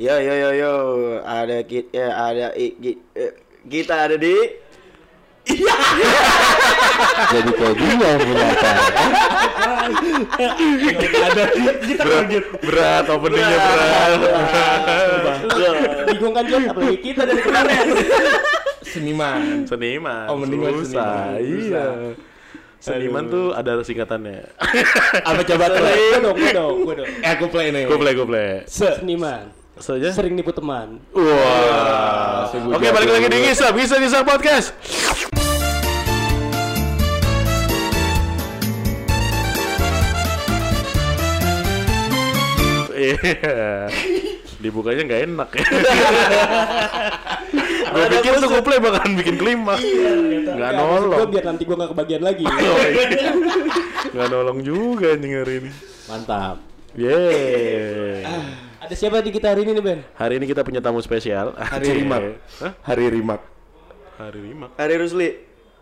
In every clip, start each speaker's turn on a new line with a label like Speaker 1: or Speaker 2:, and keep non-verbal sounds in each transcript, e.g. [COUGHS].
Speaker 1: Yo yo yo yo, ada kita ya, ada i- eh, kita ada di [LAUGHS]
Speaker 2: Jadi kayak dia yang punya apa?
Speaker 3: Ada kita kaget.
Speaker 4: Berat openingnya berat.
Speaker 3: Bingung kan Jon, apalagi kita dari kemarin. Seniman.
Speaker 4: Seniman.
Speaker 3: Oh, seniman.
Speaker 4: Iya. Seniman tuh ada singkatannya.
Speaker 3: Apa coba play? Gue dong, gue dong, gue dong. Eh aku play nih.
Speaker 4: Gue play, gue play.
Speaker 3: Seniman.
Speaker 4: Saja.
Speaker 3: Sering nipu teman.
Speaker 4: Wah. Oke, balik lagi di Ngisap, Ngisap Ngisap Podcast. Iya. Dibukanya nggak enak ya. [LAUGHS] Gue pikir tuh gue play bakalan bikin klimaks. Nggak
Speaker 3: Gue
Speaker 4: nolong.
Speaker 3: biar nanti gue gak kebagian lagi. [LAUGHS]
Speaker 4: Nggak nolong juga hari ini.
Speaker 2: Mantap.
Speaker 4: Yeay.
Speaker 3: Ada siapa di kita hari ini nih Ben?
Speaker 4: Hari ini kita punya tamu spesial.
Speaker 2: Hari. Rimak.
Speaker 4: Hah?
Speaker 2: Hari Rimak.
Speaker 4: Hari Rimak.
Speaker 1: Hari Rusli.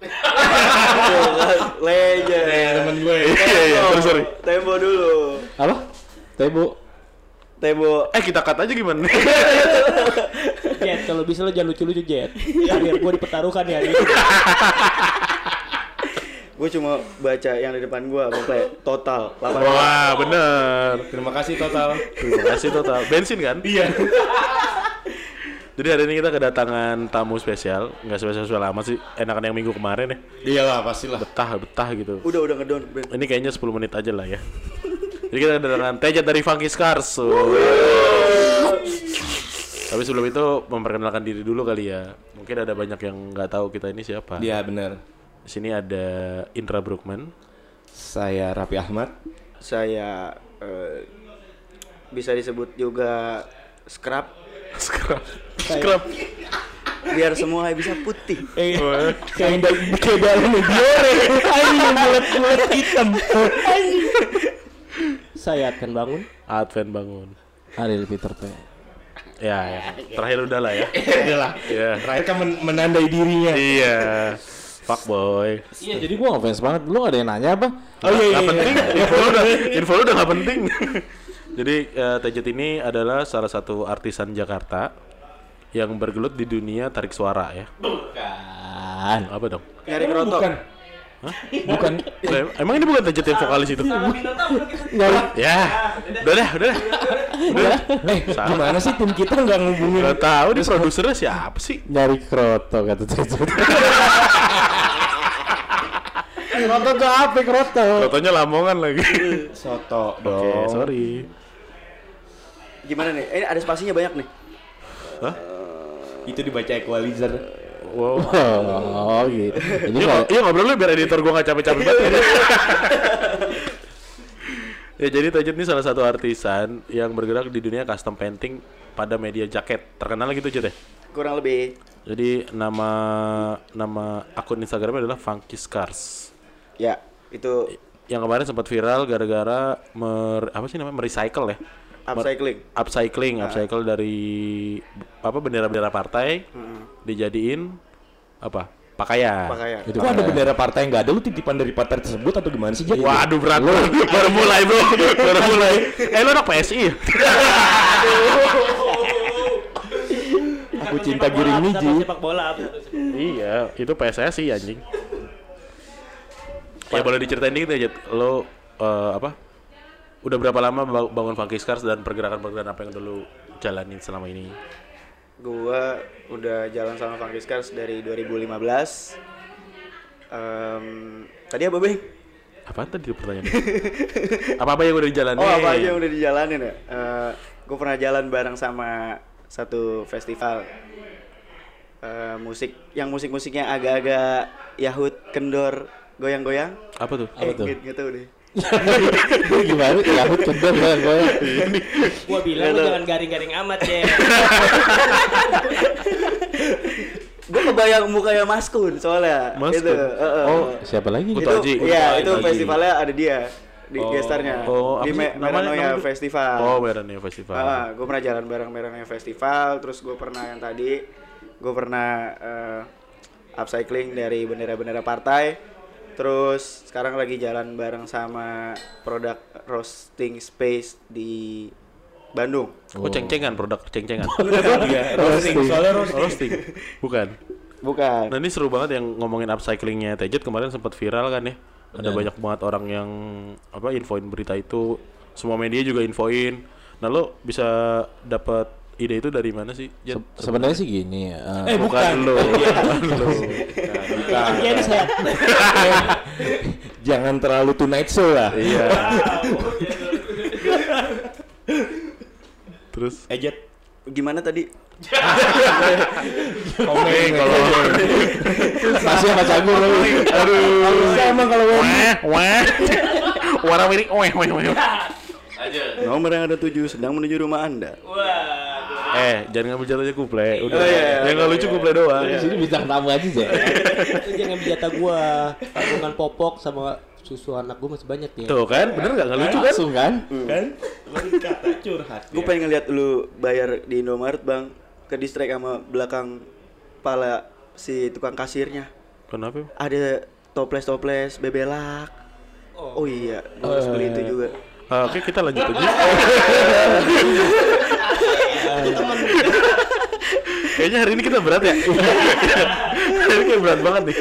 Speaker 1: [LAUGHS] Legend.
Speaker 3: Temen gue.
Speaker 4: Iya, iya, sorry, sorry.
Speaker 1: Tempo dulu.
Speaker 2: Apa? Tebo.
Speaker 1: Tempo.
Speaker 4: Eh kita cut aja gimana? [LAUGHS]
Speaker 3: Jet, kalau bisa lo jangan lucu-lucu Jet. [LAUGHS] Karir gue dipertaruhkan ya hari ini.
Speaker 1: Gue cuma baca yang di depan gue, play total 8
Speaker 4: Wah, bener.
Speaker 3: Terima kasih total.
Speaker 4: Terima kasih total. Bensin kan?
Speaker 3: Iya. [LAUGHS]
Speaker 4: Jadi hari ini kita kedatangan tamu spesial. Nggak spesial-spesial amat sih. Enakan yang minggu kemarin ya.
Speaker 3: Iyalah pastilah.
Speaker 4: Betah, betah gitu.
Speaker 1: Udah udah ngedon. Ben.
Speaker 4: Ini kayaknya 10 menit aja lah ya. Jadi kita kedatangan Tejat dari Funky Scars. So. Tapi sebelum itu memperkenalkan diri dulu kali ya. Mungkin ada banyak yang nggak tahu kita ini siapa.
Speaker 3: Iya benar.
Speaker 4: Sini ada Indra Brookman.
Speaker 3: Saya Raffi Ahmad.
Speaker 1: Saya eh, bisa disebut juga scrub [LAUGHS]
Speaker 4: Scrub. Scrub.
Speaker 1: biar semua bisa putih. [LAUGHS]
Speaker 3: Eh, kayak da- kayak dalam biore. Anjing bulat-bulat hitam. Saya akan bangun.
Speaker 4: Advent bangun.
Speaker 2: Ariel Peter Pan.
Speaker 4: Ya, ya. Terakhir udah lah ya.
Speaker 3: Adalah.
Speaker 4: Iya.
Speaker 3: Terakhir kan men- menandai dirinya.
Speaker 4: Iya. Fuck boy.
Speaker 2: Iya, jadi gua ngefans banget. Lu gak ada yang nanya apa?
Speaker 3: Oh iya iya.
Speaker 4: Gak
Speaker 3: iya.
Speaker 4: penting. Info lu udah, [LAUGHS] info lu udah gak penting. [LAUGHS] Jadi eh, Tejet ini adalah salah satu artisan Jakarta yang bergelut di dunia tarik suara ya.
Speaker 2: Kan.
Speaker 4: Apa dong?
Speaker 1: Nyari kerotok.
Speaker 3: Bukan. Bukan.
Speaker 4: Lah, Emang ini bukan Tejet yang vokalis itu? Ya, udah dah, udah dah.
Speaker 3: Udah. Eh, gimana sih tim kita nggak ngubungin?
Speaker 4: Gak tahu di produsernya siapa sih?
Speaker 2: Nyari kroto kata Tejo. [LAUGHS] Kroto tuh apa kroto?
Speaker 4: Fotonya Lamongan lagi. [LAUGHS]
Speaker 3: Soto
Speaker 4: Oke,
Speaker 3: dong.
Speaker 4: sorry.
Speaker 1: Gimana nih? Eh, ada spasinya banyak nih.
Speaker 3: Itu dibaca equalizer.
Speaker 4: Wow.
Speaker 2: Oh gitu. [LAUGHS] Ini
Speaker 4: Iya, ngo- iya ngobrol lu biar editor gua gak capek-capek banget. [LAUGHS] ya jadi Tajud ini salah satu artisan yang bergerak di dunia custom painting pada media jaket. Terkenal gitu Jud ya?
Speaker 1: Kurang lebih.
Speaker 4: Jadi nama nama akun Instagramnya adalah Funky Scars.
Speaker 1: Ya, itu
Speaker 4: Yang kemarin sempat viral gara-gara mer, apa sih namanya merecycle ya?
Speaker 1: upcycling.
Speaker 4: Upcycling, upcycle dari apa bendera-bendera partai dijadiin apa? Pakaian.
Speaker 1: Pakaian.
Speaker 2: itu
Speaker 3: Kok ada bendera partai yang nggak ada? Lu titipan dari partai tersebut atau gimana sih? Jack?
Speaker 4: Waduh berat banget. [LAUGHS] baru mulai bro, baru mulai. Eh lo anak PSI?
Speaker 3: Aku cinta giring niji.
Speaker 5: sepak bola
Speaker 4: iya, itu PSSI anjing. Ya boleh diceritain dikit aja, lo eh, apa? Udah berapa lama ba- bangun Funky Scars dan pergerakan-pergerakan apa yang dulu jalanin selama ini?
Speaker 1: Gua udah jalan sama Funky Scars dari 2015. Em, tadi apa, Bang?
Speaker 4: Apaan tadi pertanyaannya? [LAUGHS] Apa-apa yang udah dijalanin?
Speaker 1: Oh, apa aja yang udah dijalanin ya? gue pernah jalan bareng sama satu festival eh, musik yang musik-musiknya agak-agak Yahut, kendor, goyang-goyang.
Speaker 4: Apa tuh?
Speaker 1: eh, gitu, gitu deh. [LAUGHS]
Speaker 2: gimana? Yahut kendor kan gue.
Speaker 5: gua bilang lu jangan garing-garing amat ya [LAUGHS]
Speaker 1: Gue kebayang mukanya Mas Kun soalnya.
Speaker 4: Mas
Speaker 1: itu.
Speaker 4: Kun?
Speaker 1: heeh.
Speaker 4: Oh,
Speaker 2: Siapa lagi?
Speaker 4: Kutu
Speaker 1: itu,
Speaker 4: Aji.
Speaker 1: Iya, itu festivalnya ada dia di
Speaker 4: Oh.
Speaker 1: gestarnya
Speaker 4: Oh, apa
Speaker 1: di
Speaker 4: sih
Speaker 1: Me-
Speaker 4: namanya?
Speaker 1: Festival.
Speaker 4: Oh, Meranoia Festival.
Speaker 1: gue pernah jalan bareng Meranoia Festival, terus gue pernah yang tadi, gue pernah eh, upcycling dari bendera-bendera partai, terus sekarang lagi jalan bareng sama produk roasting space di Bandung.
Speaker 4: Oh, ceng-cengan produk ceng-cengan.
Speaker 3: Iya, roasting. Soalnya roasting.
Speaker 4: Roasting. Bukan.
Speaker 1: Bukan.
Speaker 4: Nah ini seru banget yang ngomongin upcyclingnya Tejet kemarin sempat viral kan ya. Ada banyak banget orang yang apa infoin berita itu. Semua media juga infoin. Nah lo bisa dapat ide itu dari mana sih?
Speaker 2: Se- sebenarnya sih gini eh,
Speaker 3: Eh bukan.
Speaker 4: lo.
Speaker 3: Bukan. Genset. [LAUGHS]
Speaker 2: jangan terlalu tonight show lah
Speaker 4: Iya. [LAUGHS] Terus
Speaker 3: Ejet.
Speaker 1: Gimana tadi? [LAUGHS]
Speaker 4: komen kalau
Speaker 2: masih sama cagur lu aduh bisa emang kalau
Speaker 4: wah wah warna miring wah wah wah.
Speaker 1: Nomor yang ada tujuh sedang menuju rumah anda.
Speaker 4: Eh, jangan ngambil jatuhnya kuple. Udah.
Speaker 1: Oh, iya,
Speaker 4: yang nggak lucu kuple doang.
Speaker 2: di sini bintang tamu aja sih
Speaker 3: Itu jangan jatah gua. Tabungan popok sama susu anak gua masih banyak ya.
Speaker 4: Tuh kan, bener nggak nggak lucu kan?
Speaker 2: langsung kan
Speaker 3: Kan? Kata curhat.
Speaker 1: Gue pengen ngeliat lu bayar di Indomaret bang ke distrik sama belakang pala si tukang kasirnya.
Speaker 4: Kenapa?
Speaker 1: Ada toples-toples bebelak. Oh, iya, gue harus beli itu juga.
Speaker 4: Ah, Oke, kita lanjut aja. [LAUGHS] Kayaknya hari ini kita berat ya. hari ini kayak berat banget nih.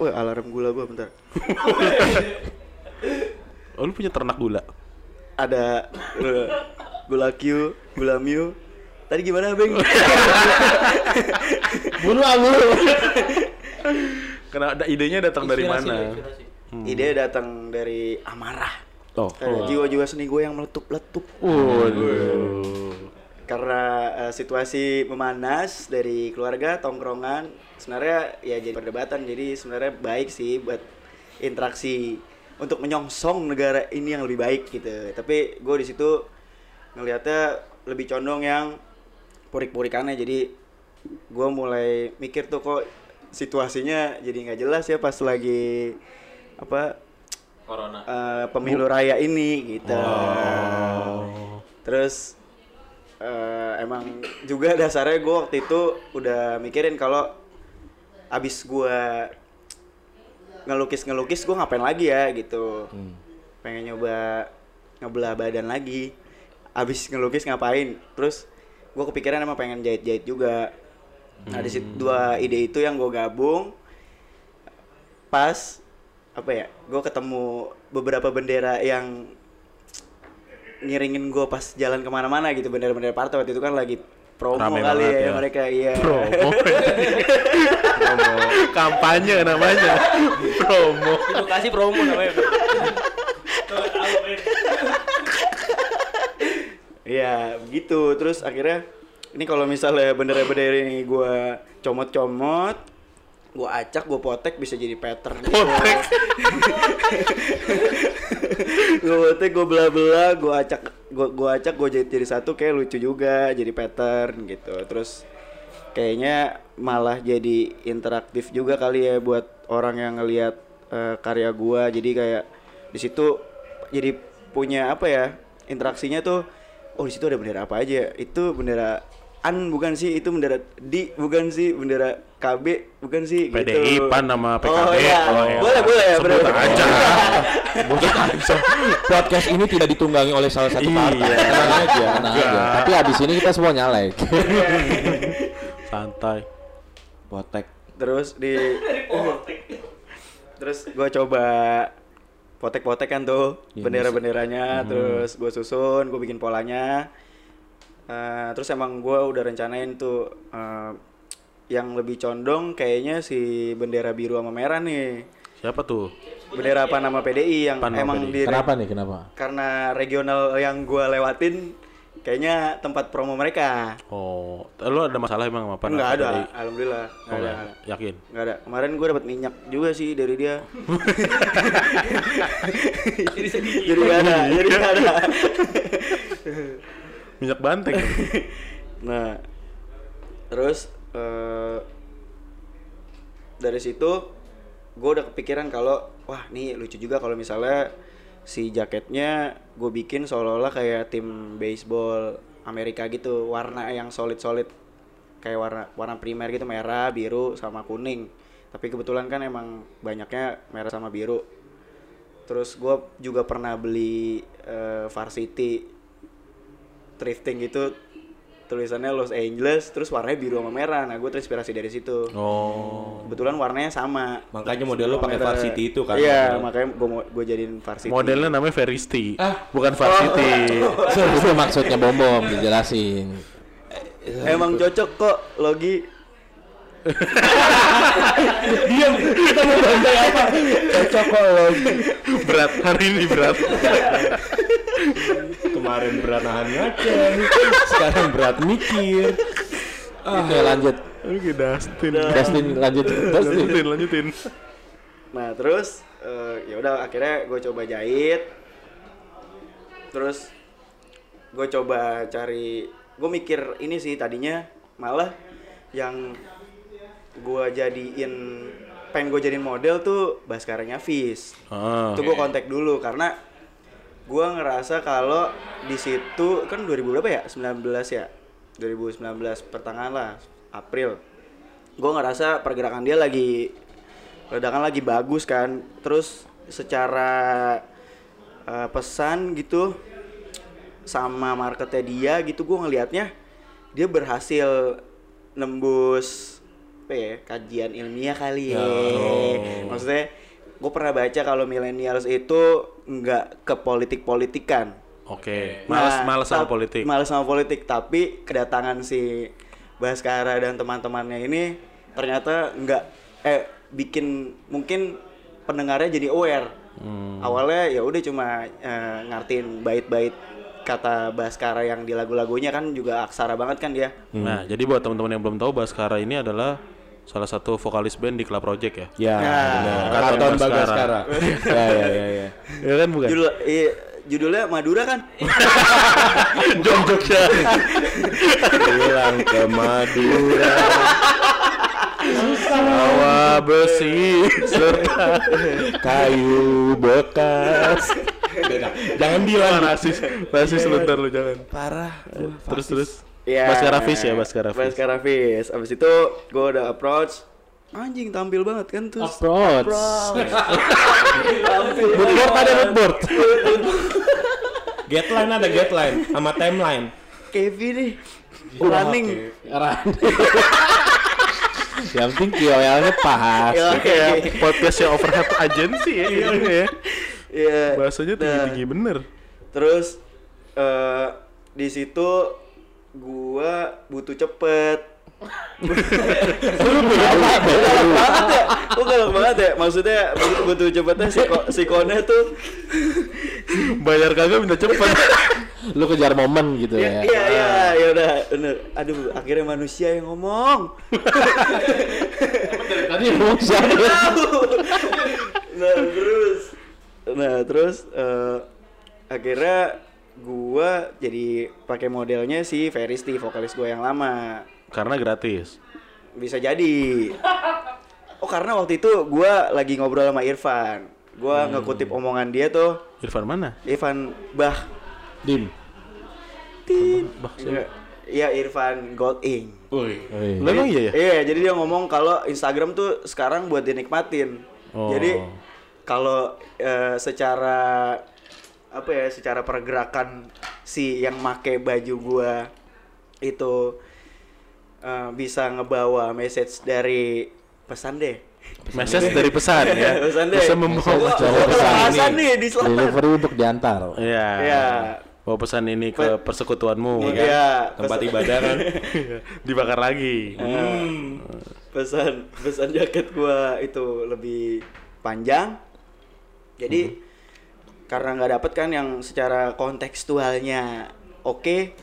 Speaker 1: Wah, alarm gula gua bentar.
Speaker 4: Oh, lu punya ternak gula?
Speaker 1: Ada uh, gula Q, gula Mu. Tadi gimana, Bang?
Speaker 2: bulu ah bulu
Speaker 4: Karena ada idenya datang dari mana?
Speaker 3: inspirasi.
Speaker 1: Ide datang dari amarah.
Speaker 4: Oh,
Speaker 1: Jiwa-jiwa seni gue yang meletup-letup.
Speaker 4: waduh.
Speaker 1: Karena eh, situasi memanas dari keluarga, tongkrongan, sebenarnya ya jadi perdebatan. Jadi sebenarnya baik sih buat interaksi untuk menyongsong negara ini yang lebih baik gitu. Tapi gue di situ ngelihatnya lebih condong yang purik-purikannya. Jadi gue mulai mikir tuh kok situasinya jadi nggak jelas ya pas lagi apa
Speaker 3: Corona.
Speaker 1: eh, pemilu raya ini gitu. Terus eh, emang juga dasarnya gue waktu itu udah mikirin kalau abis gue ngelukis ngelukis gue ngapain lagi ya gitu. Pengen nyoba ngebelah badan lagi. Abis ngelukis ngapain? Terus gue kepikiran emang pengen jahit-jahit juga. Nah di situ dua ide itu yang gue gabung pas apa ya gue ketemu beberapa bendera yang ngiringin gue pas jalan ke mana-mana gitu bendera-bendera partai waktu itu kan lagi promo
Speaker 4: Rame
Speaker 1: kali ya,
Speaker 4: ya.
Speaker 1: mereka iya
Speaker 4: Promo. [LAUGHS] Promo. Kampanye namanya. Promo.
Speaker 5: Edukasi promo namanya.
Speaker 1: iya begitu terus akhirnya ini kalau misalnya bendera-bendera ini gue comot-comot gue acak gue potek bisa jadi pattern.
Speaker 4: Potek. [LAUGHS]
Speaker 1: gue potek gue belah-belah gue acak gue gue acak gue jahit jadi satu kayak lucu juga jadi pattern gitu. Terus kayaknya malah jadi interaktif juga kali ya buat orang yang ngelihat eh, karya gua. Jadi kayak di situ jadi punya apa ya interaksinya tuh oh di situ ada bendera apa aja? Itu bendera an bukan sih itu bendera di bukan sih bendera KB bukan sih
Speaker 4: PDI,
Speaker 1: gitu.
Speaker 4: PAN sama PKB.
Speaker 1: oh, iya.
Speaker 4: Oh, iya.
Speaker 1: boleh boleh ya
Speaker 4: Sebut
Speaker 1: bener.
Speaker 4: aja. [LAUGHS]
Speaker 2: Aja. podcast ini tidak ditunggangi oleh salah satu partai
Speaker 4: Iya.
Speaker 2: tenang aja tenang aja tapi abis ini kita semua nyalek [LAUGHS]
Speaker 4: Santai.
Speaker 2: potek
Speaker 1: terus di [LAUGHS] terus gue coba potek-potek kan tuh
Speaker 2: Iya,
Speaker 1: bendera-benderanya terus gue susun gue bikin polanya Eh, terus emang gue udah rencanain tuh eh, yang lebih condong kayaknya si bendera biru sama merah nih
Speaker 4: Siapa tuh?
Speaker 1: bendera apa nama PDI yang
Speaker 4: Pan
Speaker 1: emang
Speaker 4: PDI.
Speaker 1: di
Speaker 2: kenapa nih kenapa
Speaker 1: karena regional yang gue lewatin kayaknya tempat promo mereka
Speaker 4: Oh, lu ada masalah emang sama PAN?
Speaker 1: nggak
Speaker 4: apa
Speaker 1: ada
Speaker 4: dari-
Speaker 1: alhamdulillah
Speaker 4: Oh,
Speaker 1: nggak ada, ada.
Speaker 4: Yakin?
Speaker 1: Nggak ada. Kemarin gue dapat minyak juga sih dari dia. [LAUGHS] jadi nggak ada. Jadi nggak ada.
Speaker 4: Minyak banteng. [LAUGHS]
Speaker 1: Nah, terus eh, dari situ gue udah kepikiran kalau wah nih lucu juga kalau misalnya si jaketnya gue bikin seolah-olah kayak tim baseball Amerika gitu. Warna yang solid-solid kayak warna warna primer gitu merah biru sama kuning. Tapi kebetulan kan emang banyaknya merah sama biru. Terus gue juga pernah beli eh, varsity thrifting gitu tulisannya Los Angeles terus warnanya biru sama merah nah gue terinspirasi dari situ
Speaker 4: Oh.
Speaker 1: kebetulan warnanya sama
Speaker 3: Makanya model lu pakai varsity itu kan.
Speaker 1: iya
Speaker 3: Model.
Speaker 1: makanya gue gue jadiin varsity
Speaker 4: Modelnya namanya Veristi.
Speaker 3: Ah.
Speaker 4: Bukan Varsity. [LAUGHS]
Speaker 2: Itu maksudnya bom bom dijelasin.
Speaker 1: emang cocok kok logi
Speaker 3: Diam, kita mau bantai apa? Cocok kok lo.
Speaker 4: berat hari ini berat. [LAUGHS]
Speaker 3: Kemarin berat nahan ngaceng, sekarang berat mikir.
Speaker 2: Oke lanjut.
Speaker 4: Kayak Dustin.
Speaker 2: Dustin lanjut. [LAUGHS] Dustin.
Speaker 4: Lanjutin, lanjutin.
Speaker 1: Nah terus eh, ya udah akhirnya gue coba jahit, terus gue coba cari, gue mikir ini sih tadinya malah yang gue jadiin pengen gue jadiin model tuh Baskaranya Fis.
Speaker 4: Ah.
Speaker 1: Itu gue kontak dulu karena gue ngerasa kalau di situ kan 2000 berapa ya? 19 ya? 2019 pertengahan lah, April. Gue ngerasa pergerakan dia lagi ledakan lagi bagus kan. Terus secara eh, pesan gitu sama marketnya dia gitu gue ngelihatnya dia berhasil nembus apa ya kajian ilmiah kali ya maksudnya gue pernah baca kalau millennials itu nggak ke politik politikan
Speaker 4: Oke. Males males sama politik.
Speaker 1: males sama politik tapi kedatangan si Baskara dan teman-temannya ini ternyata nggak eh bikin mungkin pendengarnya jadi aware
Speaker 4: Hmm.
Speaker 1: awalnya ya udah cuma eh, ngartiin bait-bait kata Baskara yang di lagu-lagunya kan juga aksara banget kan dia
Speaker 4: Nah, jadi buat teman-teman yang belum tahu Baskara ini adalah salah satu vokalis band di Club Project ya.
Speaker 3: Ya,
Speaker 1: Nah,
Speaker 3: benar.
Speaker 4: Katon Bagaskara. [LAUGHS]
Speaker 3: Ya, ya, ya, ya.
Speaker 4: Ya kan bukan?
Speaker 1: judul iya, judulnya Madura kan
Speaker 4: Jom [LAUGHS] Jogja.
Speaker 3: Pulang ke Madura.
Speaker 4: Sawah besi serta
Speaker 3: Kayu bekas. Jangan bilang
Speaker 4: rasis. Rasis sebentar lu jangan.
Speaker 3: parah.
Speaker 4: Terus terus.
Speaker 1: Iya.
Speaker 4: Baskara Fish ya, Baskara Fish.
Speaker 1: Baskara Fish. Abis itu gue udah approach. Anjing tampil banget kan tuh.
Speaker 2: Approach.
Speaker 1: tampil.
Speaker 3: Moodboard ada moodboard. Getline ada getline sama timeline.
Speaker 1: Kevin nih. Running.
Speaker 2: Yang penting KOL-nya pas.
Speaker 1: Ya,
Speaker 4: Kayak podcast yang overhead agency ya. gitu ya.
Speaker 1: Iya.
Speaker 4: Bahasanya
Speaker 1: Nah,
Speaker 4: tinggi-tinggi bener.
Speaker 1: Terus eh di situ gua butuh cepet. galak banget ya, kok galak banget ya? Maksudnya butuh, butuh cepetnya si, ko, si Kone tuh
Speaker 4: Bayar kagak minta cepet.
Speaker 2: Lu kejar momen gitu
Speaker 1: Iya,
Speaker 2: ya.
Speaker 1: iya, iya, ya udah, bener. Aduh, akhirnya manusia yang ngomong.
Speaker 2: Tadi ngomong siapa?
Speaker 1: nah, terus, nah, terus eh, akhirnya gua jadi pakai modelnya si Veristi, vokalis gua yang lama.
Speaker 4: Karena gratis.
Speaker 1: Bisa jadi. Oh, karena waktu itu gua lagi ngobrol sama Irfan. Gua ngekutip omongan dia tuh,
Speaker 4: Irfan mana?
Speaker 1: Irfan Bah.
Speaker 2: Dim.
Speaker 4: Bah,
Speaker 1: Iya, Iya, Irfan Gold Ink.
Speaker 3: Woi.
Speaker 4: Lu emang iya ya?
Speaker 1: Iya, jadi dia ngomong kalau Instagram tuh sekarang buat dinikmatin.
Speaker 4: Oh.
Speaker 1: Jadi kalau eh, secara apa ya, secara pergerakan si yang make baju gua itu eh, bisa ngebawa message dari pesan deh.
Speaker 4: Message dari pesan ya. [LAUGHS]
Speaker 1: pesan deh.
Speaker 4: Bisa membawa
Speaker 2: pesan
Speaker 1: pesan
Speaker 2: ini.
Speaker 1: nih di selatan.
Speaker 2: Delivery untuk diantar.
Speaker 4: Iya.
Speaker 1: Iya.
Speaker 4: Bawa pesan ini ke persekutuanmu kan.
Speaker 1: Iya,
Speaker 3: Tempat
Speaker 1: pesan-
Speaker 3: ibadah kan. [LAUGHS]
Speaker 4: Dibakar lagi.
Speaker 1: Hmm. pesan pesan jaket gua itu lebih panjang jadi karena nggak dapet kan yang secara kontekstualnya. Oke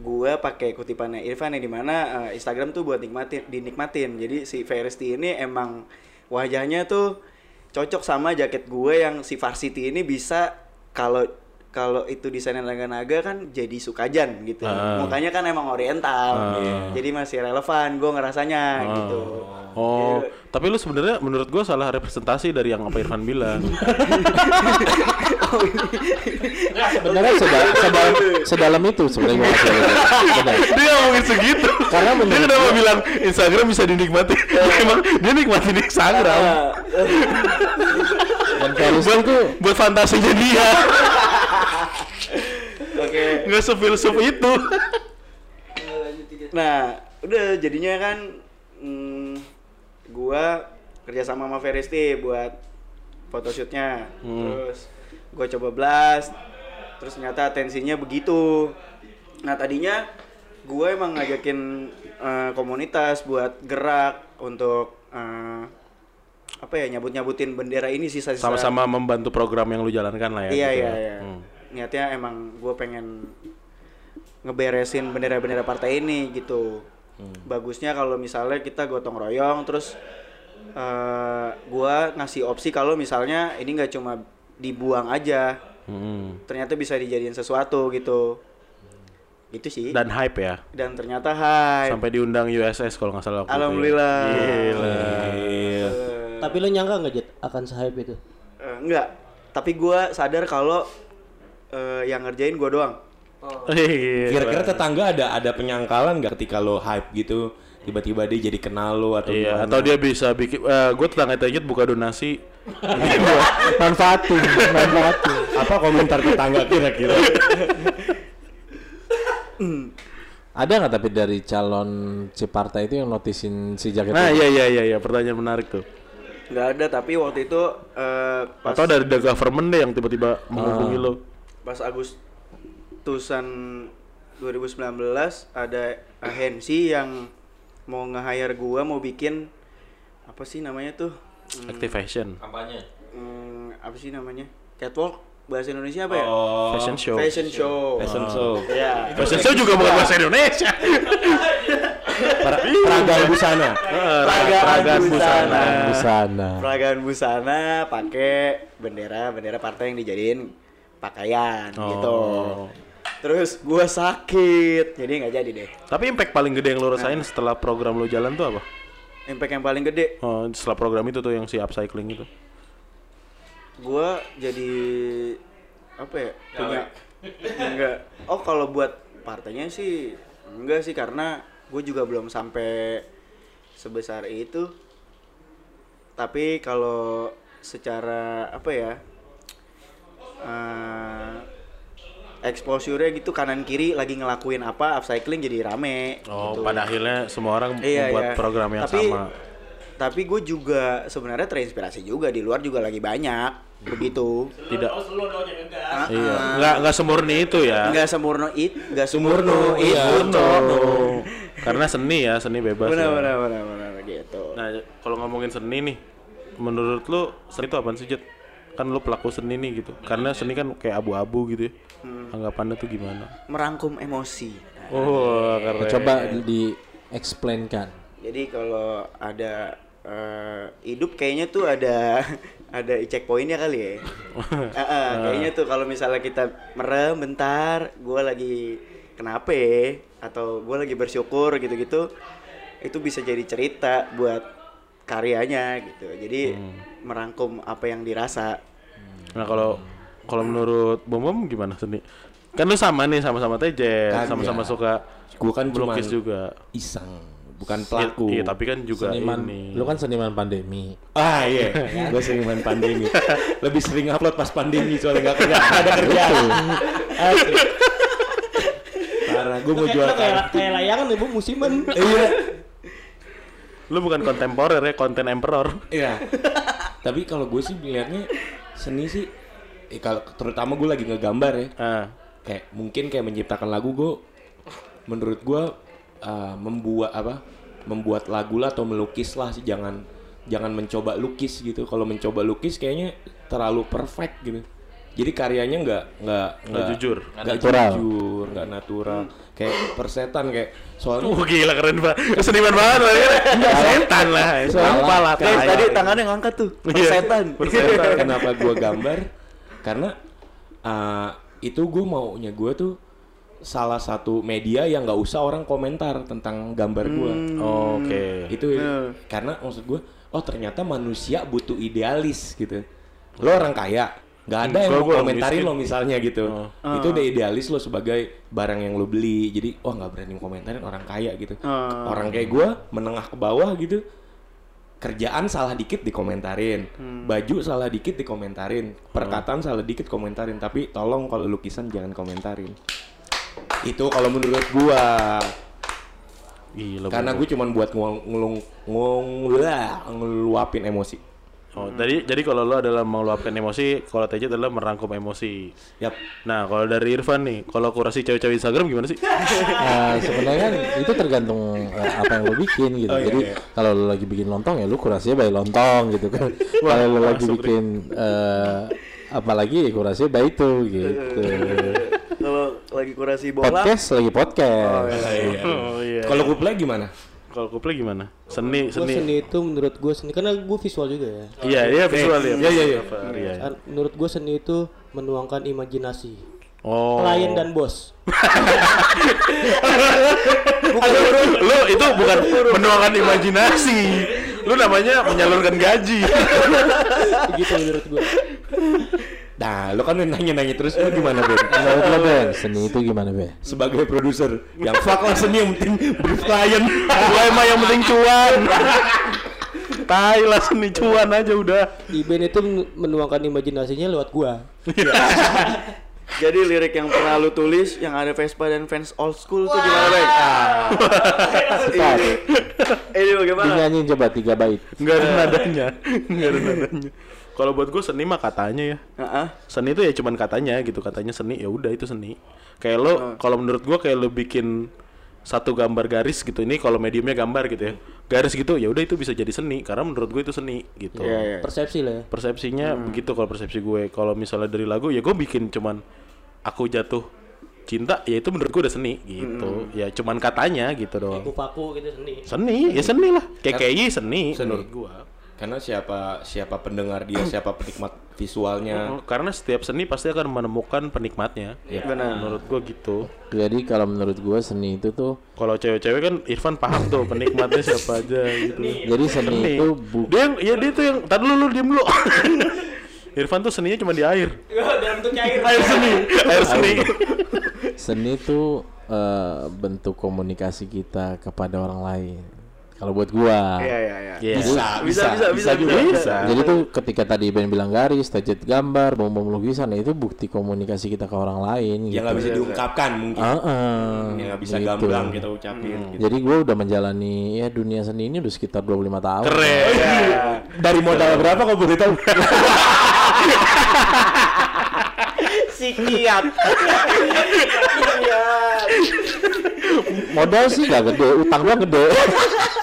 Speaker 1: gua pakai kutipannya Irfan yang di mana eh, Instagram tuh buat nikmatin dinikmatin. Jadi si Veristi ini emang wajahnya tuh cocok sama jaket gue yang si Varsity ini bisa kalau kalau itu desainnya naga-naga kan jadi sukajan gitu
Speaker 4: Ah.
Speaker 1: mukanya kan emang oriental
Speaker 4: Ah.
Speaker 1: jadi masih relevan gue ngerasanya gitu
Speaker 4: Oh,
Speaker 1: Jadi,
Speaker 4: tapi lu sebenarnya menurut gua salah representasi dari yang apa Irfan bilang.
Speaker 2: Sebenarnya sedal- sedalam, sedalam itu sebenarnya. Benar.
Speaker 4: dia ngomongin segitu.
Speaker 2: Karena
Speaker 4: dia
Speaker 2: menurut
Speaker 4: kenapa
Speaker 2: gua-
Speaker 4: bilang Instagram bisa dinikmati? Emang dia nikmatin Instagram.
Speaker 1: ah,
Speaker 2: Dan
Speaker 4: buat
Speaker 2: itu
Speaker 4: buat fantasinya dia. Nggak sefilsuf itu [LAUGHS]
Speaker 1: Nah, udah jadinya kan mm, gua kerja sama sama Veristi buat photoshootnya. Terus gua coba blast. Terus ternyata atensinya begitu. Nah, tadinya gua emang ngajakin eh, komunitas buat gerak untuk eh, apa ya nyabut-nyabutin bendera ini sisa-sisa
Speaker 4: sama-sama membantu program yang lu jalankan lah ya
Speaker 1: Iya
Speaker 4: gitu
Speaker 1: iya
Speaker 4: ya.
Speaker 1: iya.
Speaker 4: Hmm.
Speaker 1: Niatnya emang gue pengen ngeberesin bendera-bendera partai ini gitu.
Speaker 4: Hmm.
Speaker 1: Bagusnya kalau misalnya kita gotong royong terus eh gua ngasih opsi kalau misalnya ini nggak cuma dibuang aja,
Speaker 4: Hmm.
Speaker 1: ternyata bisa dijadiin sesuatu gitu. Gitu sih.
Speaker 4: dan hype ya
Speaker 1: Dan ternyata hai.
Speaker 4: sampai diundang USS kalau nggak salah waktu itu ya.
Speaker 1: Alhamdulillah.
Speaker 4: Gila.
Speaker 1: Eh,
Speaker 3: Tapi lo nyangka nggak Jet akan sehype itu?
Speaker 1: eh, enggak. Tapi gua sadar kalau eh, yang ngerjain gua doang.
Speaker 4: Gila.
Speaker 2: Kira-kira tetangga ada ada penyangkalan nggak ketika lo hype gitu tiba-tiba dia jadi kenal lo atau
Speaker 4: Iya,
Speaker 2: gimana?
Speaker 4: atau dia bisa bikin gue tetangga Tejet buka donasi [LAUGHS]
Speaker 2: manfaatin, manfaatin. Apa komentar tetangga kira-kira?
Speaker 6: Ada nggak tapi dari calon si partai itu yang notisin si jaket
Speaker 4: Nah,
Speaker 6: itu?
Speaker 4: iya iya iya iya, pertanyaan menarik tuh.
Speaker 1: nggak ada tapi waktu itu eh, pas
Speaker 4: Atau dari the government deh yang tiba-tiba menghubungi lo.
Speaker 1: Pas Agustusan 2019 ada agensi yang mau nge-hire gua mau bikin apa sih namanya tuh? Hmm,
Speaker 4: Activation,
Speaker 2: Kampanye.
Speaker 1: hmm, apa sih namanya? Catwalk? Bahasa Indonesia apa ya?
Speaker 2: Oh,
Speaker 4: fashion show.
Speaker 1: fashion show.
Speaker 2: Fashion show.
Speaker 1: ya.
Speaker 4: Fashion show juga bukan bahasa Indonesia. [LAUGHS]
Speaker 2: Pra- Peragaan busana.
Speaker 1: peragaan busana.
Speaker 6: Di sana.
Speaker 1: peragaan busana pakai bendera bendera partai yang dijadiin pakaian gitu
Speaker 4: Oh.
Speaker 1: terus gua sakit jadi nggak jadi deh
Speaker 4: Tapi impact paling gede yang lo rasain setelah program lo jalan tuh apa?
Speaker 1: impact yang paling gede
Speaker 4: Oh, setelah program itu tuh yang si upcycling itu.
Speaker 1: gua jadi apa ya punya enggak oh kalau buat partainya sih enggak sih karena gue juga belum sampai sebesar itu tapi kalau secara apa ya eh exposure-nya gitu kanan kiri lagi ngelakuin apa upcycling jadi rame
Speaker 4: Oh,
Speaker 1: gitu.
Speaker 4: pada akhirnya semua orang
Speaker 1: Iya,
Speaker 4: membuat
Speaker 1: iya.
Speaker 4: program yang
Speaker 1: tapi,
Speaker 4: sama.
Speaker 1: Tapi gue juga sebenarnya terinspirasi juga di luar juga lagi banyak begitu.
Speaker 4: Tidak.
Speaker 5: Ngegas.
Speaker 4: Iya. Nggak nggak semurni itu ya.
Speaker 1: Enggak semurno it, enggak semurno it,
Speaker 4: Iya. Karena seni ya, seni bebas.
Speaker 1: Benar
Speaker 4: ya.
Speaker 1: benar benar benar gitu.
Speaker 4: Nah, kalau ngomongin seni nih, menurut lu seni itu apaan sih, Jet? Kan lu pelaku seni nih gitu. Karena seni kan kayak abu-abu gitu ya.
Speaker 1: Hmm.
Speaker 4: Anggapannya tuh gimana?
Speaker 1: Merangkum emosi.
Speaker 4: Oh, keren.
Speaker 6: Coba di explainkan.
Speaker 1: Jadi kalau ada eh, hidup kayaknya tuh ada [LAUGHS] ada check pointnya kali ya. [LAUGHS] Eh, kayaknya tuh kalau misalnya kita merem bentar, gue lagi kenapa ya? atau gue lagi bersyukur gitu-gitu, itu bisa jadi cerita buat karyanya gitu. Jadi merangkum apa yang dirasa.
Speaker 4: Nah, kalau kalau menurut Bom Bom gimana seni? Kan lu sama nih sama-sama Tejet,
Speaker 2: Kagak.
Speaker 4: sama-sama suka
Speaker 2: Gua kan cuma
Speaker 4: melukis juga.
Speaker 2: iseng, bukan pelaku.
Speaker 4: Iya, tapi kan juga
Speaker 6: Seniman,
Speaker 4: ini.
Speaker 6: lu kan seniman pandemi.
Speaker 2: Ah iya, gue sering main pandemi. Lebih sering upload pas pandemi soalnya nggak kerja, ada kerjaan. Parah, gue mau jual
Speaker 5: kayak, kayak, layangan ibu musiman.
Speaker 2: Iya,
Speaker 4: Lu bukan kontemporer ya, konten emperor.
Speaker 2: iya. Tapi kalau gue sih melihatnya seni sih, eh, kalau terutama gue lagi ngegambar ya,
Speaker 4: Ah.
Speaker 2: kayak mungkin kayak menciptakan lagu gue, menurut gue uh, membuat apa, membuat lagu lah atau melukis lah sih, jangan jangan mencoba lukis gitu. Kalau mencoba lukis kayaknya terlalu perfect gitu. Jadi karyanya nggak nggak
Speaker 4: Nggak jujur.
Speaker 2: nggak
Speaker 6: Natural.
Speaker 2: jujur, nggak natural. Kayak persetan kayak soalnya
Speaker 4: Wah gila keren banget. Seniman banget lah. Setan lah. Apa lah.
Speaker 1: Guys, tadi tangannya ngangkat tuh.
Speaker 4: Iya,
Speaker 1: Persetan.
Speaker 4: persetan.
Speaker 2: kenapa gua gambar karena uh, itu gue maunya gue tuh salah satu media yang nggak usah orang komentar tentang gambar gua
Speaker 4: Oke.
Speaker 2: itu karena maksud gue oh ternyata manusia butuh idealis gitu lo orang kaya nggak ada yang mau komentarin lo misalnya gitu
Speaker 4: Oh.
Speaker 2: itu udah idealis lo sebagai barang yang lo beli jadi wah nggak berani komentarin orang kaya gitu
Speaker 1: Oh.
Speaker 2: orang kayak gue menengah ke bawah gitu kerjaan salah dikit dikomentarin baju salah dikit dikomentarin perkataan salah dikit komentarin tapi tolong kalau lukisan jangan komentarin Itu kalau menurut gua.
Speaker 4: Gila.
Speaker 2: Karena gue cuman buat ngulung ngulung ngeluapin emosi.
Speaker 4: Oh, jadi jadi kalau lo adalah meluapkan emosi, kalau Tejet adalah merangkum emosi.
Speaker 2: Yap.
Speaker 4: Nah, kalau dari Irfan nih, kalau kurasi cewek-cewek Instagram gimana sih?
Speaker 6: Nah, [LAUGHS] sebenarnya kan itu tergantung eh, apa yang lo bikin gitu.
Speaker 2: Oh, iya,
Speaker 6: Jadi
Speaker 2: iya.
Speaker 6: kalau lo lagi bikin lontong ya lo kurasinya bayi lontong gitu kan. [LAUGHS] kalau lo lagi bikin eh, apalagi ya kurasinya bayi itu gitu. [LAUGHS]
Speaker 1: Kalau lagi kurasi bola,
Speaker 6: podcast lagi podcast.
Speaker 4: Oh iya.
Speaker 2: Kalau kuplay gimana?
Speaker 4: Kalau kuplay gimana? Seni,
Speaker 3: Gue
Speaker 4: seni.
Speaker 3: seni itu menurut gue seni karena gue visual juga ya.
Speaker 4: Iya, iya visual ya.
Speaker 2: Iya, iya, iya.
Speaker 4: Iya.
Speaker 3: Kan Menurut gue seni itu menuangkan imajinasi.
Speaker 4: Oh.
Speaker 3: Klien dan bos. [LAUGHS]
Speaker 4: lu itu bukan menuangkan imajinasi. Lu namanya menyalurkan gaji.
Speaker 3: Begitu menurut gue.
Speaker 2: Nah, lo kan nanya-nanya terus lo gimana, Ben?
Speaker 6: Menurut lo Ben, seni itu gimana Ben?
Speaker 2: Sebagai produser, yang fuck lah seni yang penting brief klien.
Speaker 4: Gue emang yang penting cuan. Tai lah seni cuan aja udah.
Speaker 3: Iben itu men- menuangkan imajinasinya lewat gua.
Speaker 1: jadi lirik yang pernah lu tulis yang ada Vespa dan fans old school tuh gimana, Bang? Ah. ini, ini bagaimana?
Speaker 6: Dinyanyiin coba tiga bait.
Speaker 4: Enggak ada nadanya. Enggak ada nadanya. Kalau buat gue seni mah katanya ya.
Speaker 1: Heeh.
Speaker 4: Seni itu ya cuman katanya gitu, katanya seni ya udah itu seni. Kayak lo kalau menurut gua kayak lo bikin satu gambar garis gitu ini kalau mediumnya gambar gitu ya. Garis gitu ya udah itu bisa jadi seni karena menurut gue itu seni gitu.
Speaker 1: Iya, iya.
Speaker 3: Persepsi lah ya.
Speaker 4: Persepsinya begitu kalau persepsi gue. Kalau misalnya dari lagu ya gue bikin cuman aku jatuh cinta ya itu menurut gue udah seni gitu. Ya cuman katanya gitu doang.
Speaker 3: Paku-paku gitu seni.
Speaker 4: Seni, ya seni lah. KKI seni,
Speaker 2: Seni.
Speaker 4: menurut gua.
Speaker 2: Karena siapa siapa pendengar dia, [CLEARS THROAT] siapa penikmat visualnya.
Speaker 4: Oh, Karena setiap seni pasti akan menemukan penikmatnya.
Speaker 2: Iya.
Speaker 1: Benar.
Speaker 4: Menurut gua gitu.
Speaker 6: Jadi kalau menurut gue seni itu tuh
Speaker 4: Kalau cewek-cewek kan Irfan paham tuh penikmatnya siapa aja gitu.
Speaker 6: jadi seni
Speaker 4: Seni.
Speaker 6: itu bu-
Speaker 4: Dia yang ya dia tuh yang tadi lu lu diem lu. [LAUGHS] Irfan tuh seninya cuma di air. [LAUGHS]
Speaker 3: Dalam bentuk cair.
Speaker 4: Air seni, air seni.
Speaker 6: seni itu eh, bentuk komunikasi kita kepada orang lain. Kalau buat gua.
Speaker 1: Iya, iya, iya.
Speaker 4: Iya.
Speaker 1: Bisa, bisa, bisa, bisa,
Speaker 4: juga bisa.
Speaker 6: Jadi tuh ketika tadi Ben bilang garis, tajet gambar, bom-bom lukisan, itu bukti komunikasi kita ke orang lain.
Speaker 2: Yang nggak bisa diungkapkan mungkin.
Speaker 6: Ah,
Speaker 2: Yang nggak bisa
Speaker 6: gitu.
Speaker 2: gamblang kita ucapin. gitu.
Speaker 6: Jadi gue udah menjalani ya dunia seni ini udah sekitar 25 tahun.
Speaker 4: Keren.
Speaker 2: Dari modal berapa kau boleh tahu?
Speaker 1: Sikiat.
Speaker 6: Modal sih gak gede, utang gua gede. [LAUGHS]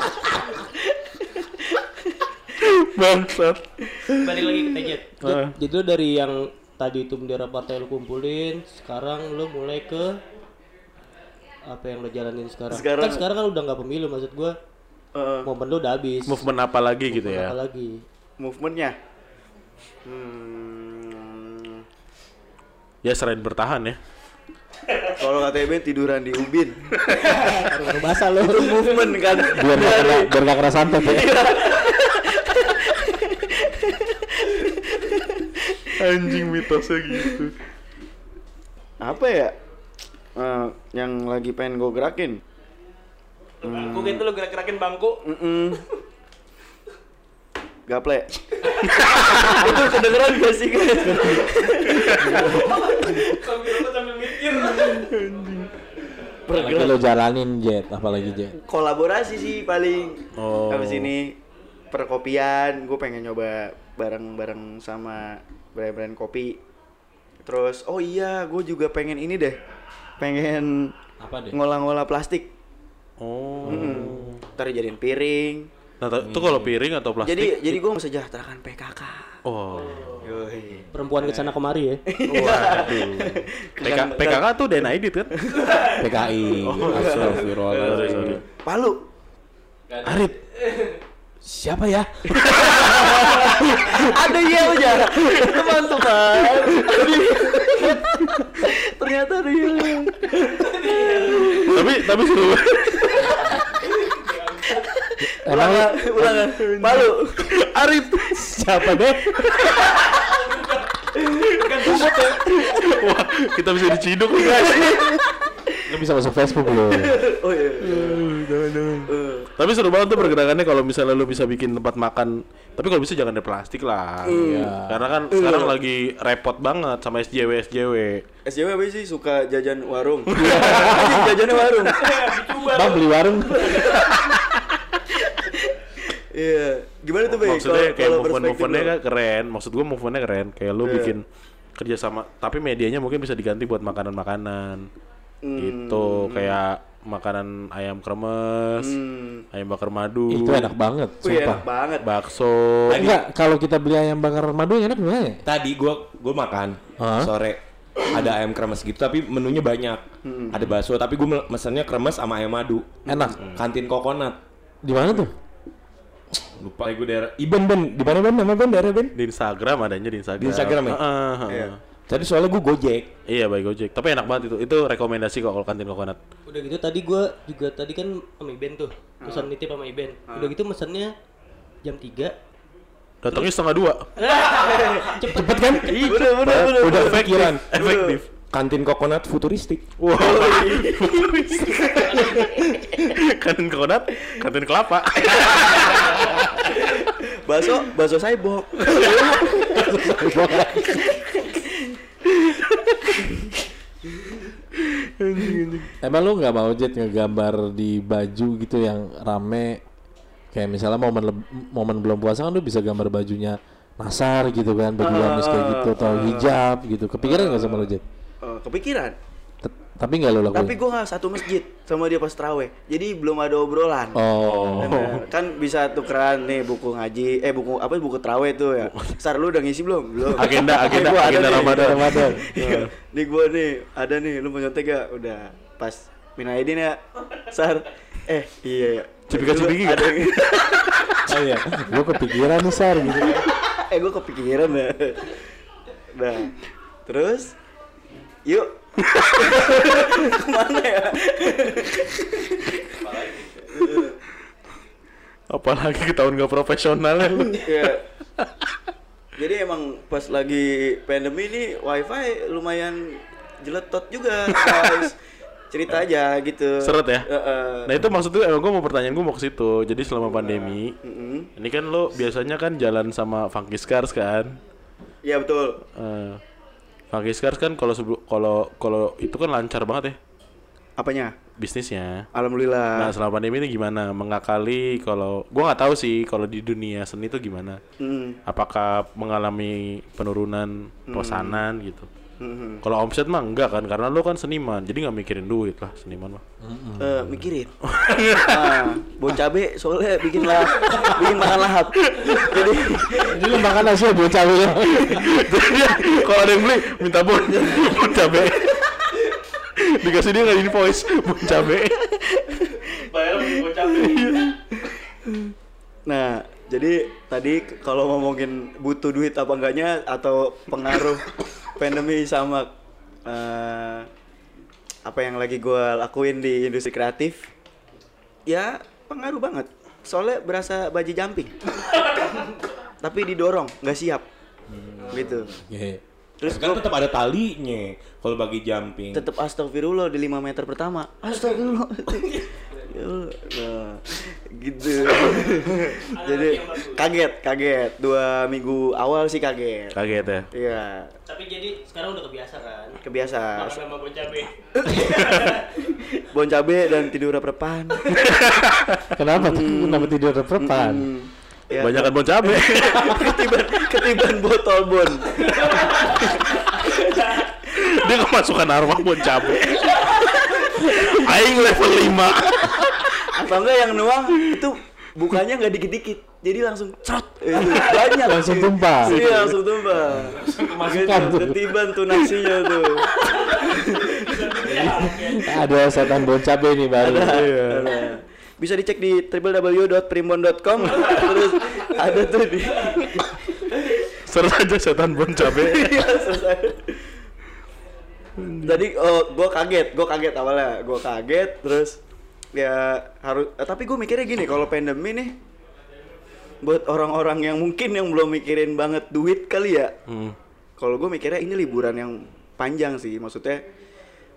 Speaker 4: Bangsat.
Speaker 3: Balik lagi ke Tejet. Lu-
Speaker 4: Ah.
Speaker 3: Jadi lu dari yang tadi itu bendera partai lu kumpulin, sekarang lu mulai ke apa yang lo jalanin sekarang?
Speaker 1: Sekarang-
Speaker 3: kan sekarang kan udah nggak pemilu maksud gua.
Speaker 1: Eh,
Speaker 3: Momen lu udah habis.
Speaker 4: Movement apa lagi gitu ya?
Speaker 3: Apa lagi?
Speaker 1: movementnya. Hmm,
Speaker 4: Ya selain bertahan ya.
Speaker 1: kalau kata Eben tiduran di ubin. [LAUGHS]
Speaker 3: Baru basah lo.
Speaker 1: Itu movement kan.
Speaker 6: Biar gak kena, biar gak kena santet ya.
Speaker 4: Anjing mitosnya gitu.
Speaker 1: Apa ya? Eh, yang lagi pengen gue gerakin.
Speaker 3: Bangku gitu lo gerak-gerakin bangku.
Speaker 1: Mm-mm. Gaple. itu kedengeran gak sih guys?
Speaker 3: sambil mikir.
Speaker 6: Lo jalanin Jet, apalagi Jet.
Speaker 1: Kolaborasi sih paling.
Speaker 4: Oh.
Speaker 1: Habis ini perkopian, gue pengen nyoba bareng-bareng sama brand-brand kopi. Terus, oh iya, gue juga pengen ini deh. Pengen
Speaker 6: Apa deh?
Speaker 1: ngolah-ngolah plastik.
Speaker 4: Oh.
Speaker 1: Mm. Ntar jadiin piring.
Speaker 4: Nah, itu kalau piring atau plastik?
Speaker 1: Jadi jadi gue mensejahterakan PKK.
Speaker 4: oh.
Speaker 1: Yoi.
Speaker 3: Perempuan ke sana kemari ya.
Speaker 4: Waduh. PK, PKK tuh DNA edit kan?
Speaker 6: PKI.
Speaker 2: Astagfirullah.
Speaker 4: Sorry, sorry.
Speaker 1: Palu.
Speaker 4: Arif.
Speaker 2: Siapa ya? [LAUGHS]
Speaker 1: ada iya aja. Teman-teman. Ternyata ada iya.
Speaker 4: tapi tapi seru.
Speaker 6: Emang
Speaker 1: Ulangan, ulangan. Palu.
Speaker 4: Arif.
Speaker 6: siapa deh?
Speaker 4: Wah, kita bisa diciduk nih guys. [LAUGHS]
Speaker 6: Kan bisa masuk Facebook lo.
Speaker 1: oh iya
Speaker 4: Tapi seru banget tuh pergerakannya kalau misalnya lu bisa bikin tempat makan. Tapi kalau bisa jangan dari plastik lah.
Speaker 6: Iya.
Speaker 4: Karena kan sekarang lagi repot banget sama SJW SJW.
Speaker 1: SJW apa sih suka jajan warung [LAUGHS] Anjing, jajannya warung
Speaker 6: Bang beli warung.
Speaker 1: iya gimana tuh Bey
Speaker 4: Maksudnya
Speaker 1: kalau-
Speaker 4: kayak
Speaker 1: kalau
Speaker 4: movement
Speaker 1: perspektif
Speaker 4: movementnya
Speaker 1: lo?
Speaker 4: kan keren. Maksud gua movementnya keren. Kayak lu
Speaker 1: Iya.
Speaker 4: bikin kerja sama. Tapi medianya mungkin bisa diganti buat makanan-makanan.
Speaker 1: Hmm.
Speaker 4: Gitu kayak makanan ayam kremes,
Speaker 1: Hmm.
Speaker 4: ayam bakar madu,
Speaker 6: Itu enak banget,
Speaker 1: Wih,
Speaker 6: sumpah.
Speaker 1: enak banget
Speaker 4: bakso.
Speaker 6: Enggak, kalau kita beli ayam bakar madu yang enak gimana ya?
Speaker 2: Tadi gua gua makan
Speaker 6: Hah?
Speaker 2: sore ada ayam kremes gitu tapi menunya banyak. Ada bakso tapi gua me- mesennya kremes sama ayam madu.
Speaker 6: Enak.
Speaker 2: Kantin kokonat.
Speaker 6: Di mana tuh?
Speaker 2: Lupa gue daerah Iben Ben, di mana Ben? Nama Ben daerah Ben?
Speaker 4: Di Instagram adanya di Instagram.
Speaker 2: Di Instagram ya?
Speaker 4: Heeh, heeh.
Speaker 1: Iya.
Speaker 2: Tadi soalnya gue Gojek.
Speaker 4: Iya baik Gojek. Tapi enak banget itu. Itu rekomendasi kok kalau kantin kokonat.
Speaker 3: Udah gitu tadi gua juga tadi kan sama Iben tuh. Pesan nitip sama Iben. Udah gitu mesennya jam 3.
Speaker 4: Datangnya setengah dua. [LAUGHS]
Speaker 2: Cepet kan?
Speaker 1: udah udah udah
Speaker 2: Udah pikiran.
Speaker 4: Efektif.
Speaker 2: Kantin kokonat futuristik.
Speaker 4: Wow. [LAUGHS] kantin kokonat, kantin kelapa.
Speaker 1: bakso bakso saibok [LAUGHS]
Speaker 6: Emang lu nggak mau jet ngegambar di baju gitu yang rame? Kayak misalnya momen momen belum puasa kan lu bisa gambar bajunya nasar gitu kan baju gamis kayak gitu atau hijab gitu. Kepikiran nggak sama lu jet
Speaker 1: Oh, kepikiran.
Speaker 6: T- tapi nggak lu lakuin?
Speaker 1: Tapi gue nggak satu masjid sama dia pas teraweh jadi belum ada obrolan.
Speaker 6: Oh.
Speaker 1: Bener. kan bisa tukeran nih buku ngaji eh buku apa buku teraweh tuh ya. Sar lu udah ngisi belum? Belum.
Speaker 4: Agenda- [LAUGHS] agenda-
Speaker 1: Gua ada
Speaker 4: agenda. Ramadan.
Speaker 6: Ramadan.
Speaker 1: Iya. nih gue nih ada nih lu mau nyontek gak udah. Pas Minaidin ya. Sar eh iya ya
Speaker 4: Cipika cipiki
Speaker 1: ada yang- [LAUGHS]
Speaker 6: oh iya. Gua kepikiran nih sar gitu.
Speaker 1: Eh gue kepikiran ya nah terus? Yuk ke mana ya
Speaker 4: Apalagi ke tahun gak profesional ya lu.
Speaker 1: Iya. Jadi emang pas lagi pandemi ini wifi lumayan jeletot juga guys. Cerita aja gitu.
Speaker 4: Seret ya?
Speaker 1: Heeh.
Speaker 4: Nah itu maksudnya emang gue mau pertanyaan gue mau ke situ. Jadi selama pandemi,
Speaker 1: Mm-mm.
Speaker 4: ini kan lo biasanya kan jalan sama Funky Scars kan.
Speaker 1: Iya betul.
Speaker 4: Eh, Funky Scars kan kalau sebelum kalau kalau itu kan lancar banget ya
Speaker 1: Apanya?
Speaker 4: bisnisnya. Nah
Speaker 1: Alhamdulillah.
Speaker 4: selama pandemi ini gimana? Mengakali kalau gue nggak tahu sih kalau di dunia seni itu gimana.
Speaker 1: Mm.
Speaker 4: Apakah mengalami penurunan pesanan gitu?
Speaker 1: Mm-mm.
Speaker 4: Kalau omset mah enggak kan karena lo kan seniman jadi nggak mikirin duit lah seniman mah.
Speaker 1: Eh, mikirin. [LAUGHS] nah, bon cabe soalnya bikin lah bikin makan lahap. Jadi
Speaker 6: lu makan nasi buat cawe ya [LAUGHS]
Speaker 4: Jadi kalau ada yang beli minta bon, bon cabe. Dikasih dia nggak invoice bon cabe.
Speaker 1: Nah, jadi tadi kalau ngomongin butuh duit apa enggaknya atau pengaruh pandemi sama eh, apa yang lagi gua lakuin di industri kreatif, ya pengaruh banget. Soalnya berasa baji jumping, [LAUGHS] tapi didorong, nggak siap, gitu.
Speaker 6: Oke.
Speaker 1: Terus
Speaker 2: kan tetap ada talinya kalau bagi jumping.
Speaker 1: tetap astagfirullah di 5 meter pertama. Astagfirullah. [LAUGHS] Nah, gitu. [LAUGHS] Jadi kaget, kaget. Dua minggu awal sih kaget.
Speaker 4: Kaget ya.
Speaker 1: Iya,
Speaker 3: Tapi jadi sekarang udah kebiasa kan.
Speaker 1: kebiasa.
Speaker 3: Makan sama bon cabe. [LAUGHS]
Speaker 1: Bon cabe dan tidur reprepan. [LAUGHS]
Speaker 6: kenapa tuh kenapa tidur reprepan
Speaker 1: Hmm. Ya,
Speaker 4: Banyakan bon cabe.
Speaker 1: ketiban, ketiban botol bon.
Speaker 4: dia kemasukan arwah bon cabe. Aing level 5
Speaker 1: Atau enggak yang nuang itu bukanya nggak dikit-dikit. Jadi langsung cerot. Itu banyak.
Speaker 6: Langsung tumpah.
Speaker 1: Iya, langsung tumpah.
Speaker 6: Kemasukan
Speaker 1: Gitu,
Speaker 6: tuh.
Speaker 1: Ketiban tuh nasinya tuh.
Speaker 6: ada setan bon cabe nih baru
Speaker 1: Ada. Bisa dicek di www.primbon.com terus ada tuh di
Speaker 4: Search aja setan bon cabe.
Speaker 1: Iya. Tadi oh gue kaget, gue kaget awalnya, gue kaget terus ya harus eh, tapi gue mikirnya gini kalau pandemi nih buat orang-orang yang mungkin yang belum mikirin banget duit kali ya
Speaker 4: Hmm.
Speaker 1: kalau gue mikirnya ini liburan yang panjang sih. Maksudnya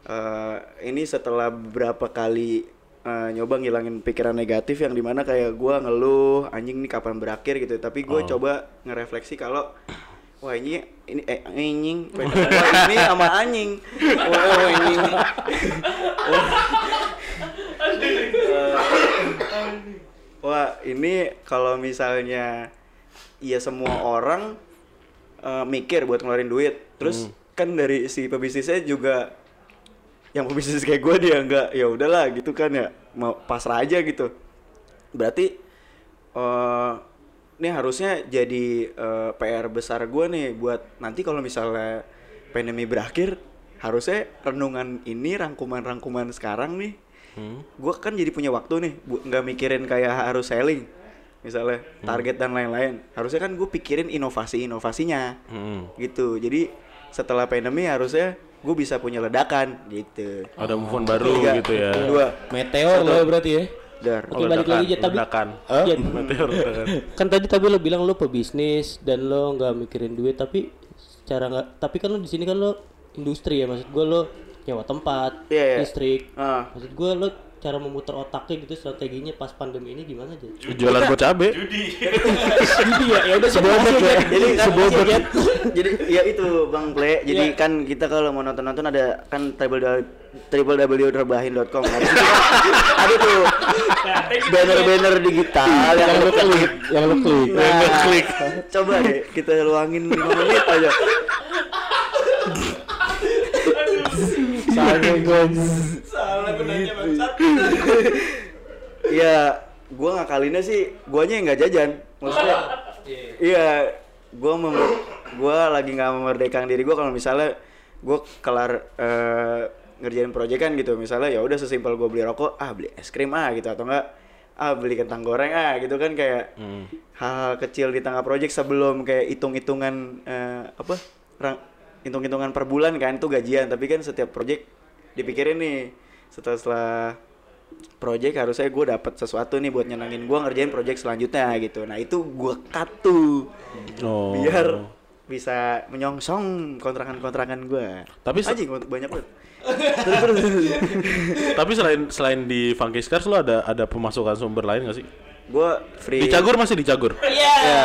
Speaker 1: eh, ini setelah beberapa kali eh, nyoba ngilangin pikiran negatif yang di mana kayak gua ngeluh anjing nih kapan berakhir? gitu. Tapi gue coba ngerefleksi kalau wah ini ini eh anjing wah [LAUGHS] ini sama anjing. Wah [LAUGHS] wah, anjing. wah, [LAUGHS] Eh, wah ini kalau misalnya ya semua orang eh, mikir buat ngeluarin duit. Terus kan dari si pebisnisnya juga yang pebisnis kayak gue dia nggak ya udahlah gitu kan ya mau pasrah aja gitu. Berarti eh ini harusnya jadi eh, PR besar gue nih buat nanti kalau misalnya pandemi berakhir harusnya renungan ini rangkuman-rangkuman sekarang nih gue kan jadi punya waktu nih nggak mikirin kayak harus selling misalnya target dan lain-lain harusnya kan gue pikirin inovasi-inovasinya
Speaker 4: Hmm.
Speaker 1: gitu jadi setelah pandemi harusnya gue bisa punya ledakan gitu
Speaker 4: Ada move on baru
Speaker 1: Tiga.
Speaker 4: gitu ya.
Speaker 1: dua
Speaker 2: Meteor lo berarti ya.
Speaker 1: dar
Speaker 3: Oke, balik lagi aja, tapi-
Speaker 4: ledakan.
Speaker 3: Jet,
Speaker 4: Meteor ledakan. [LAUGHS]
Speaker 3: kan tadi tapi lo bilang lo pebisnis dan lo nggak mikirin duit tapi secara nggak tapi kan lo di sini kan lo industri ya maksud gue lo nyewa tempat
Speaker 1: Iya, iya.
Speaker 3: listrik
Speaker 1: Ah.
Speaker 3: maksud gue lo cara memutar otaknya gitu strateginya pas pandemi ini gimana aja
Speaker 4: Jualan buat cabe.
Speaker 3: jadi [LAUGHS] ya ya udah
Speaker 1: Sebobot
Speaker 3: sebobot
Speaker 1: ya. Jadi kan
Speaker 3: sebobot
Speaker 1: ya, jadi ya itu Bang Ple. Jadi
Speaker 3: Iya.
Speaker 1: kan kita kalau mau nonton-nonton ada kan www www.rebahin.com nah, kan ada tuh banner-banner [LAUGHS] digital yang lu klik.
Speaker 6: yang lu klik
Speaker 1: Nah, coba deh kita luangin 5 menit aja.
Speaker 6: Sange gue
Speaker 1: Iya, gua ngakalinnya sih guanya yang nggak jajan. Maksudnya Iya, gua mem gua lagi nggak memerdekakan diri gua kalau misalnya gua kelar eh, ngerjain proyek kan gitu. Misalnya ya udah sesimpel gua beli rokok, ah beli es krim ah gitu. Atau enggak ah beli kentang goreng ah gitu kan kayak hal-hal kecil di tengah proyek sebelum kayak hitung-hitungan eh, apa rang- hitung-hitungan per bulan kan itu gajian. Tapi kan setiap proyek dipikirin nih setelah setelah project harusnya gue dapat sesuatu nih buat nyenangin gue ngerjain project selanjutnya gitu. Nah itu gue cut tuh.
Speaker 4: Oh.
Speaker 1: biar bisa menyongsong kontrakan-kontrakan gue
Speaker 4: Tapi se-
Speaker 1: aja banyak banget. [LAUGHS]
Speaker 4: Tapi selain selain di Funky Scars lo ada ada pemasukan sumber lain gak sih?
Speaker 1: gue free.
Speaker 4: Di Cagur masih di Cagur.
Speaker 1: ya.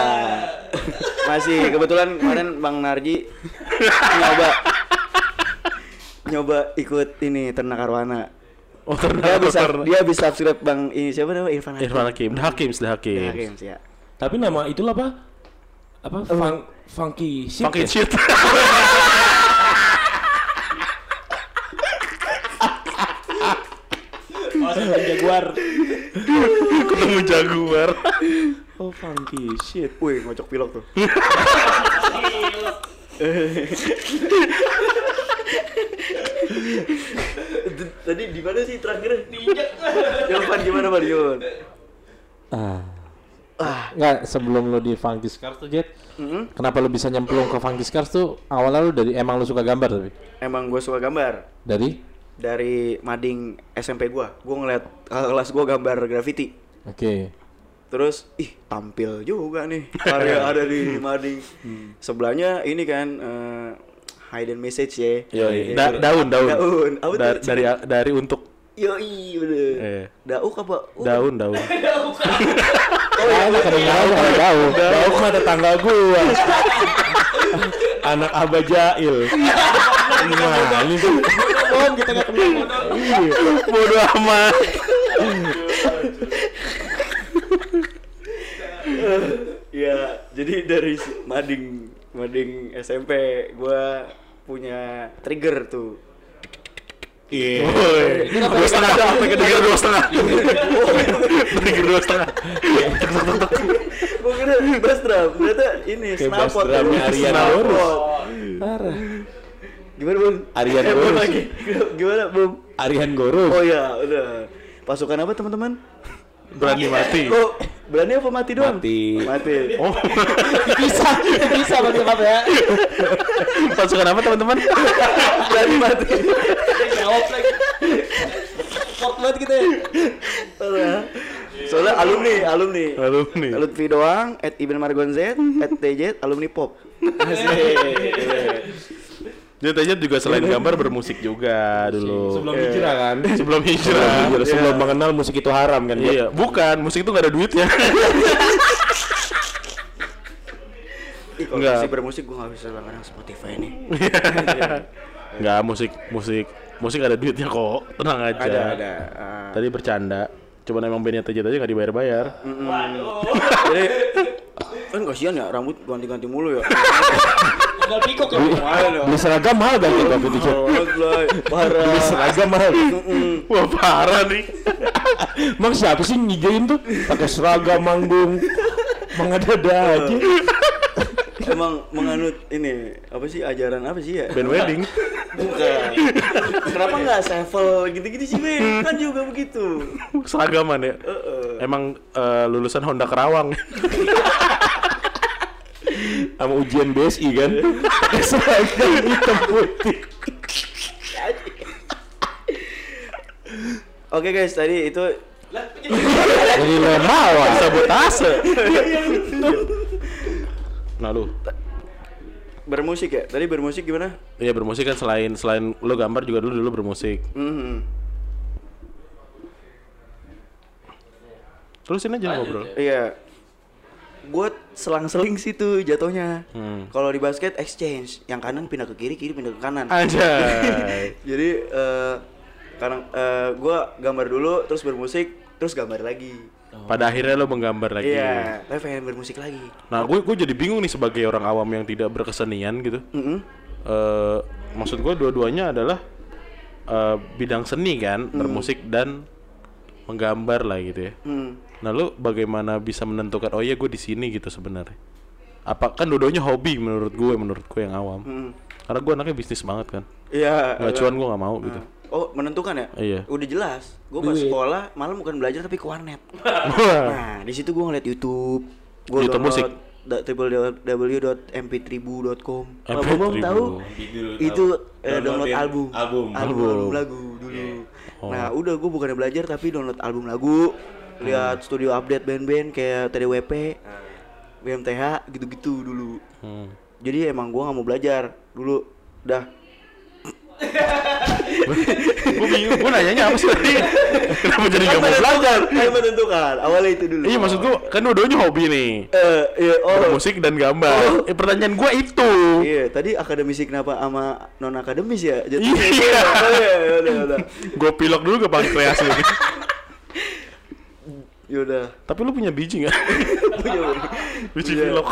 Speaker 1: Masih. Kebetulan kemarin bang Narji [LAUGHS] nyoba nyoba ikut ini ternak arwana
Speaker 4: Oh,
Speaker 1: dia bisa dia bisa subscribe bang ini siapa namanya Irfan Hakim
Speaker 4: Irfan Hakim, The Hakim, The Hakim.
Speaker 1: Hakim ya
Speaker 2: Tapi nama itulah apa? Apa? Fun, funky shit.
Speaker 4: Funky
Speaker 2: ya? [LAUGHS]
Speaker 4: shit.
Speaker 3: oh jaguar
Speaker 4: Ketemu Jaguar.
Speaker 2: Oh, funky shit.
Speaker 1: Wih, ngocok pilok tuh. [LAUGHS] Tadi di mana sih terakhir? Diinjak. Jawaban gimana, Pak Dion?
Speaker 6: ah Nggak, sebelum lo di Funky Scars tuh Jet
Speaker 1: Mm-mm.
Speaker 6: Kenapa lo bisa nyemplung ke Funky Scars tuh Awalnya lo dari Emang lo suka gambar tapi
Speaker 1: Emang gue suka gambar
Speaker 6: Dari
Speaker 1: dari mading SMP gua. Gua ngeliat kakak kelas gua gambar graffiti.
Speaker 6: Oke
Speaker 1: Terus, ih tampil juga nih karya [LAUGHS] ada di mading. Sebelahnya ini kan eh, hidden message ya.
Speaker 4: Yoi. Da- daun, daun.
Speaker 1: Daun. Apa tuh?
Speaker 4: Da- dari dari untuk
Speaker 1: Yoi, bener.
Speaker 4: Eh.
Speaker 1: Dauk apa? Uh,
Speaker 4: daun, daun. [LAUGHS] [LAUGHS]
Speaker 6: Oh iya kedengaran kalau jauh
Speaker 2: Dauk mah tetangga gua. [LAUGHS] Anak Abah Jail. Gimana ini tuh?
Speaker 3: oh kita nggak kenal
Speaker 4: Bodoh amat.
Speaker 1: Ya, jadi dari mading mading SMP gua punya trigger tuh.
Speaker 2: Iya.
Speaker 4: Woi, dua setengah, tiga dua setengah, [LAUGHS] tiga dua setengah.
Speaker 1: gua kira bass drum, ternyata ini snapot.
Speaker 2: drumnya Aryan
Speaker 1: Snapot.
Speaker 2: Gorus.
Speaker 1: Gimana, Bung?
Speaker 2: Aryan
Speaker 1: eh,
Speaker 2: Gorus.
Speaker 1: lagi. Gimana, Bung?
Speaker 2: Arian Goro.
Speaker 1: Oh ya, udah. Pasukan apa, teman-teman?
Speaker 4: Berani mati.
Speaker 1: Oh, berani apa mati doang?
Speaker 2: Mati.
Speaker 1: Mati.
Speaker 4: Oh,
Speaker 3: bisa bisa bang apa ya
Speaker 4: pasukan apa teman-teman?
Speaker 1: berani mati.
Speaker 3: jawab lagi Sport banget kita ya.
Speaker 1: Soalnya alumni, alumni.
Speaker 4: Alumni.
Speaker 1: Lutfi doang, at Ibn Margonzet, at TJ, alumni pop.
Speaker 4: Jadi Tejet juga selain gambar bermusik juga dulu. [LAUGHS]
Speaker 2: Sebelum hijrah kan.
Speaker 4: Sebelum hijrah.
Speaker 2: Sebelum, sebelum mengenal musik itu haram kan. Bot?
Speaker 4: Iya, bukan musik itu gak ada duitnya.
Speaker 1: Kalau
Speaker 4: Enggak.
Speaker 1: masih bermusik gue gak bisa langganan Spotify nih. [LAUGHS]
Speaker 4: Nggak musik musik musik ada duitnya kok. Tenang aja.
Speaker 1: ada ada. Ah.
Speaker 4: Tadi bercanda. Cuman emang bandnya Tejet aja gak dibayar-bayar. [LAUGHS]
Speaker 1: Jadi kan kasihan ya rambut ganti-ganti mulu ya.
Speaker 3: Tinggal pikok ya.
Speaker 2: Beli seragam mahal waktu itu.
Speaker 1: Banget, Blay. Parah.
Speaker 2: Beli seragam mahal.
Speaker 4: Wah parah nih. [LAUGHS]
Speaker 2: Emang siapa sih ngijain tuh pakai seragam manggung mengada-ada aja. [LAUGHS]
Speaker 1: Emang menganut ini apa sih ajaran apa sih ya?
Speaker 4: Band wedding.
Speaker 1: Bukan. Kenapa nggak sevel gitu-gitu sih, Ben? Kan juga begitu.
Speaker 4: Seragaman ya. Emang eh, lulusan Honda Kerawang. [LAUGHS]
Speaker 2: Sama ujian BSI kan. Seragam hitam putih.
Speaker 1: Oke guys, tadi itu
Speaker 6: Jadi lemawa.
Speaker 4: Sabotase. Nah lu,
Speaker 1: bermusik ya. Tadi bermusik gimana?
Speaker 4: iya bermusik kan selain selain lu gambar juga dulu dulu bermusik.
Speaker 1: Mhm.
Speaker 4: Terusin aja ngobrol.
Speaker 1: Iya. Gue selang-seling sih tuh jatuhnya.
Speaker 4: Hmm.
Speaker 1: Kalau di basket exchange, yang kanan pindah ke kiri, kiri pindah ke kanan.
Speaker 4: Anjay. [LAUGHS]
Speaker 1: Jadi eh kadang eh, gue gambar dulu, terus bermusik, terus gambar lagi.
Speaker 4: Pada akhirnya lo menggambar lagi.
Speaker 1: Iya, tapi pengen bermusik lagi.
Speaker 4: Nah, gue gue jadi bingung nih sebagai orang awam yang tidak berkesenian gitu.
Speaker 1: Mhm.
Speaker 4: Eh, maksud gue dua-duanya adalah eh, bidang seni kan, bermusik dan menggambar lah gitu ya.
Speaker 1: Hmm.
Speaker 4: Nah, lu bagaimana bisa menentukan oh iya gue di sini gitu sebenarnya? Apa kan dua-duanya hobi menurut gue, menurut gue yang awam.
Speaker 1: Hmm.
Speaker 4: Karena gue anaknya bisnis banget kan.
Speaker 1: Iya.
Speaker 4: Nggak
Speaker 1: agak-
Speaker 4: cuan gue nggak mau gitu.
Speaker 1: Oh, menentukan ya?
Speaker 4: Iya.
Speaker 1: Udah jelas. Gue pas sekolah malam bukan belajar tapi ke warnet. [LAUGHS] Nah, di situ gue ngeliat YouTube. Gue
Speaker 4: YouTube musik?
Speaker 1: www.mp3bu.com. Kalau
Speaker 4: MP3bu.
Speaker 1: belum tahu itu eh, download album.
Speaker 2: album.
Speaker 1: album,
Speaker 4: Album.
Speaker 1: lagu dulu. Nah, udah gue bukannya belajar tapi download album lagu, lihat studio update band-band kayak TDWP, BMTH gitu-gitu dulu.
Speaker 4: Hmm.
Speaker 1: Jadi emang gua nggak mau belajar dulu. Dah.
Speaker 4: gue bingung, gue nanyanya apa sih tadi? Kenapa jadi nggak mau belajar?
Speaker 1: Ayo menentukan. Awalnya itu dulu.
Speaker 4: Iya maksud gue kan dua-duanya hobi nih.
Speaker 1: Eh, iya, oh.
Speaker 4: Bermusik dan gambar. Eh, pertanyaan gue itu.
Speaker 1: Iya, tadi akademisi kenapa sama non akademis ya? Jadi
Speaker 4: Iya.
Speaker 1: Oh, iya, udah, udah.
Speaker 4: Gue pilok dulu ke paling kreasi [LAUGHS] ini.
Speaker 1: Yaudah.
Speaker 4: Tapi lu punya biji nggak? [LAUGHS] biji
Speaker 1: Iya.
Speaker 4: pilok.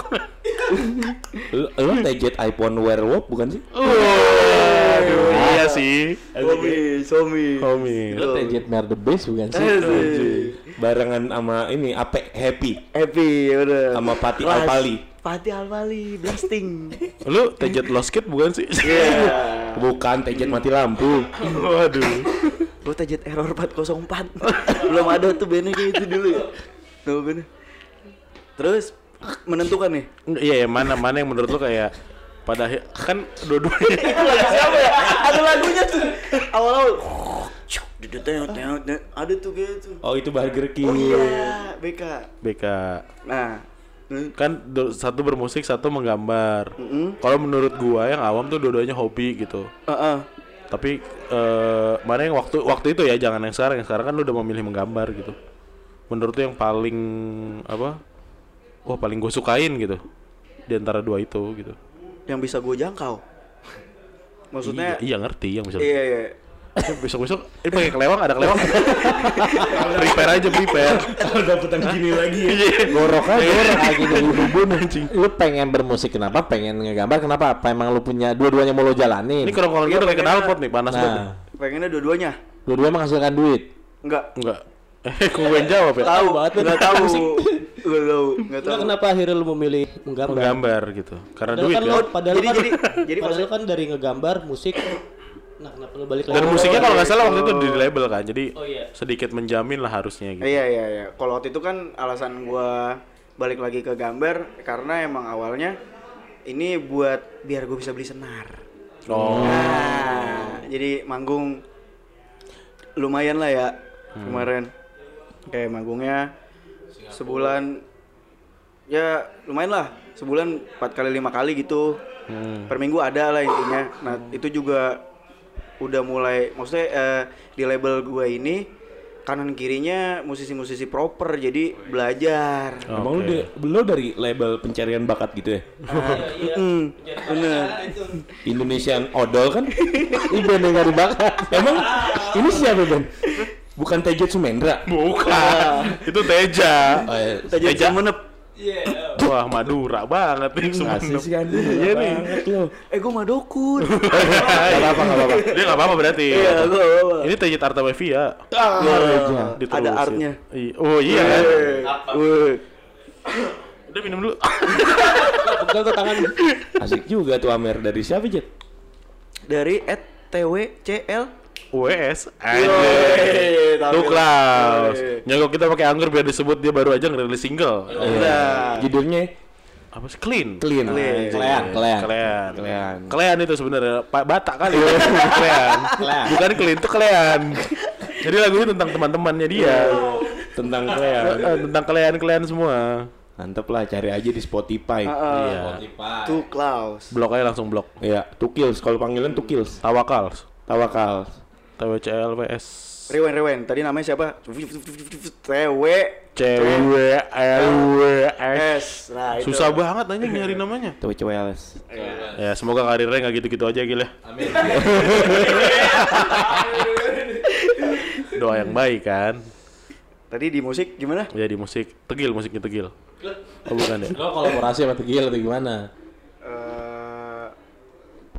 Speaker 2: Lu, lu Tejet iPhone werewolf bukan sih?
Speaker 4: Waduh, iya sih.
Speaker 1: Somi, Somi.
Speaker 4: Homi.
Speaker 6: Lo Tejet Mer the Best bukan sih?
Speaker 1: Asik.
Speaker 2: Barengan sama ini Ape Happy
Speaker 1: Happy, udah.
Speaker 2: sama Pati
Speaker 1: Kelas.
Speaker 2: Alpali.
Speaker 1: Pati Alpali, blasting.
Speaker 4: Lu tejet lost kid bukan sih?
Speaker 1: Iya. [LAUGHS]
Speaker 2: Bukan Tejet mati lampu.
Speaker 4: Waduh.
Speaker 1: Gue tajet error 404 [LAUGHS] Belum ada tuh bandnya kayak itu dulu ya Nama bandnya Terus menentukan nih
Speaker 4: Iya, ya, mana mana yang menurut lu kayak pada akhir kan dua-duanya [LAUGHS]
Speaker 1: Lagu siapa ya? Ada lagunya tuh Awal-awal Ada tuh kayak tuh
Speaker 2: Oh itu Burger King.
Speaker 1: Oh iya BK
Speaker 4: BK
Speaker 1: Nah hmm,
Speaker 4: kan satu bermusik satu menggambar.
Speaker 1: Mm-mm.
Speaker 4: Kalau menurut gua yang awam tuh dua-duanya hobi gitu.
Speaker 1: uh-uh.
Speaker 4: Tapi eh, mana yang waktu waktu itu ya jangan yang sekarang yang sekarang kan lu udah memilih menggambar gitu. Menurut lu yang paling apa? Wah paling gue sukain gitu di antara dua itu gitu.
Speaker 1: Yang bisa gue jangkau [LAUGHS] Maksudnya
Speaker 4: iya, iya ngerti yang bisa.
Speaker 1: Iya iya
Speaker 4: besok besok ini pakai kelewang ada kelewang. prepare aja prepare.
Speaker 2: Kalau dapetan gini lagi ya.
Speaker 4: Iya.
Speaker 6: Gorok aja gorok lagi dari bubun anjing. Lu pengen bermusik kenapa? Pengen ngegambar kenapa? Apa emang lu punya dua-duanya mau lu jalanin?
Speaker 4: Ini kerongkongan gue udah kayak knalpot nih panas banget.
Speaker 6: Nah,
Speaker 1: Pengennya dua-duanya
Speaker 6: dua-duanya menghasilkan duit.
Speaker 1: Enggak
Speaker 4: Enggak. Eh, gue yang jawab ya.
Speaker 1: Tahu
Speaker 3: banget.
Speaker 1: Enggak tahu Enggak tahu Enggak
Speaker 3: Enggak
Speaker 1: tahu
Speaker 3: kenapa akhirnya lu memilih menggambar?
Speaker 4: Menggambar gitu. Karena duit
Speaker 3: kan
Speaker 4: ya.
Speaker 3: lu, padahal
Speaker 1: Jadi-
Speaker 3: kan,
Speaker 1: jadi- jadi
Speaker 3: padahal kan dari ngegambar musik. Nah, kenapa lu balik lagi?
Speaker 4: Dan musiknya kalau nggak salah waktu itu di label kan, jadi
Speaker 3: Oh, iya.
Speaker 4: sedikit menjamin lah harusnya gitu.
Speaker 1: Iya iya iya. Kalau waktu itu kan alasan gua balik lagi ke gambar karena emang awalnya ini buat biar gue bisa beli senar.
Speaker 4: Oh,
Speaker 1: Nah, jadi manggung lumayan lah ya kemarin. Kayak manggungnya sebulan ya lumayan lah sebulan empat kali lima kali gitu per minggu ada lah intinya nah itu juga udah mulai maksudnya eh, di label gua ini kanan kirinya musisi-musisi proper jadi belajar
Speaker 2: Emang lu, de- lu dari label pencarian bakat gitu ya?
Speaker 1: Mm, bener
Speaker 2: Indonesian Odol kan?
Speaker 6: Ini band yang gak dibakat.
Speaker 2: Emang ini siapa Ben? Bukan Tejet Sumendra?
Speaker 4: Bukan. itu Teja.
Speaker 2: Oh, iya.
Speaker 1: kita jadi
Speaker 4: Meja.
Speaker 1: menep
Speaker 4: Wah, Madura banget nih semua.
Speaker 2: Rasis kan?
Speaker 4: Iya nih.
Speaker 1: Eh gua madokun [LAUGHS]
Speaker 2: Gak apa-apa, gak apa-apa.
Speaker 4: Dia nggak apa-apa berarti.
Speaker 1: iya gua gua-
Speaker 4: Ini Teja Artamevia.
Speaker 1: Ah,
Speaker 4: Diterusin.
Speaker 1: ada artnya
Speaker 4: Iya. Oh iya kan.
Speaker 1: Wih.
Speaker 4: Udah minum dulu. [LAUGHS]
Speaker 3: Pegang ke tangan.
Speaker 2: Asik juga tuh Amer. Dari siapa Jet?
Speaker 1: dari @twcl
Speaker 4: Anjir.
Speaker 1: tampil.
Speaker 4: Tuh Klaus. Nyogok kita pakai anggur biar disebut dia baru aja ngerilis single.
Speaker 1: Udah.
Speaker 2: Judulnya
Speaker 4: Apa sih? Clean.
Speaker 2: Clean.
Speaker 1: Clean.
Speaker 6: Klean, klean.
Speaker 4: Kalian.
Speaker 2: Kalian.
Speaker 4: Kalian itu sebenarnya Pak Batak kali. Kalian. Bukan clean itu kalian. Jadi lagunya tentang teman-temannya dia.
Speaker 2: Tentang kalian.
Speaker 4: Eh, tentang kalian-kalian semua.
Speaker 2: Mantep lah, cari aja di Spotify.
Speaker 1: Iya.
Speaker 6: Spotify.
Speaker 1: Tuh Klaus.
Speaker 4: Blok aja langsung blok.
Speaker 2: Iya, Tukils. Kalau panggilan Tukils.
Speaker 4: Tawakal.
Speaker 2: Tawakal.
Speaker 4: TWCL WS.
Speaker 1: Rewen Rewen. Tadi namanya siapa? TW
Speaker 4: Cewek LWS.
Speaker 1: S. Nah, itu.
Speaker 4: Susah banget nanya nyari namanya.
Speaker 2: TWCWLS.
Speaker 4: Ya semoga karirnya nggak gitu-gitu aja gila.
Speaker 6: Amin. [LAUGHS]
Speaker 4: Doa yang baik kan.
Speaker 1: Tadi di musik gimana?
Speaker 4: Ya di musik tegil musiknya tegil. Oh bukan ya.
Speaker 6: Lo kolaborasi sama Tegil atau gimana?
Speaker 1: Eh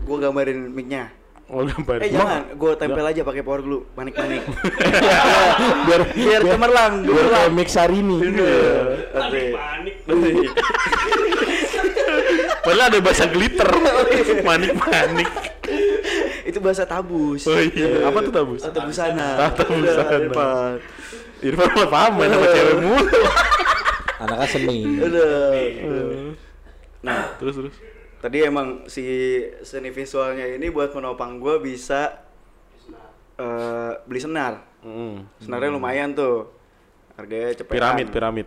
Speaker 1: gua gambarin mic-nya.
Speaker 4: Oh gambar.
Speaker 1: Eh jangan, gua tempel aja pakai power glue, manik-manik. [LAUGHS] biar biar cemerlang,
Speaker 2: Biar kayak mix hari ini.
Speaker 1: Panik,
Speaker 4: Padahal ada bahasa glitter. [LAUGHS] Manik-manik.
Speaker 1: Itu bahasa tabus.
Speaker 4: Oh iya. Apa tuh tabus?
Speaker 1: Atau busana.
Speaker 4: Ah, tabusana.
Speaker 1: Irfan.
Speaker 4: Irfan mah paham main sama cewek mulu.
Speaker 6: Anaknya seni.
Speaker 1: Udah. Nah,
Speaker 4: Terus terus.
Speaker 1: Tadi emang si seni visualnya ini buat menopang gua bisa eh, beli senar.
Speaker 4: Mm.
Speaker 1: Senarnya lumayan tuh. Harganya cepetan.
Speaker 4: Piramid piramid.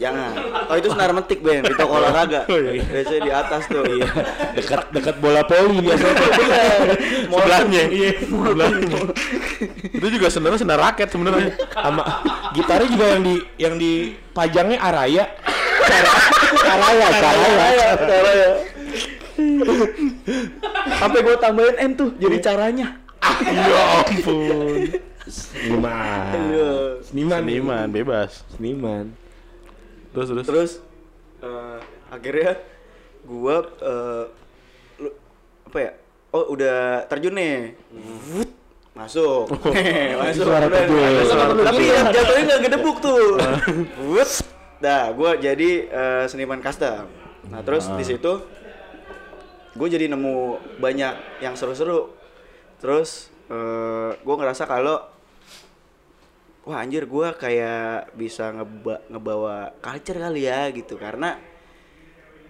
Speaker 1: Jangan. Oh itu senar metik Ben di toko olahraga. [LAUGHS]
Speaker 4: Oh, iya.
Speaker 1: Biasanya di atas tuh. Iya.
Speaker 2: Dekat dekat bola poli biasanya. [LAUGHS] [LAUGHS]
Speaker 4: Sebelahnya. Iya. Sebelahnya. Itu juga sebenarnya senar raket sebenarnya.
Speaker 2: Sama gitarnya juga yang di yang dipajangnya Araya. Araya, Araya.
Speaker 1: Caranya. Sampai gua tambahin M tuh jadi caranya.
Speaker 4: ya ampun.
Speaker 2: Seniman.
Speaker 1: Iya.
Speaker 2: Seniman.
Speaker 4: Seniman bebas.
Speaker 2: Seniman.
Speaker 4: Terus terus.
Speaker 1: Terus eh, akhirnya gua eh, lu- apa ya? Oh udah terjun nih. Wut, masuk. [LAUGHS] masuk.
Speaker 2: suara
Speaker 1: Udah,
Speaker 2: terjun.
Speaker 1: Tapi yang jatuhnya nggak gedebuk tuh. [LAUGHS] Wut. Dah, gua jadi eh, seniman custom. Nah, terus di situ gue jadi nemu banyak yang seru-seru. Terus eh gue ngerasa kalau wah anjir gue kayak bisa ngeba- ngebawa culture kali ya gitu karena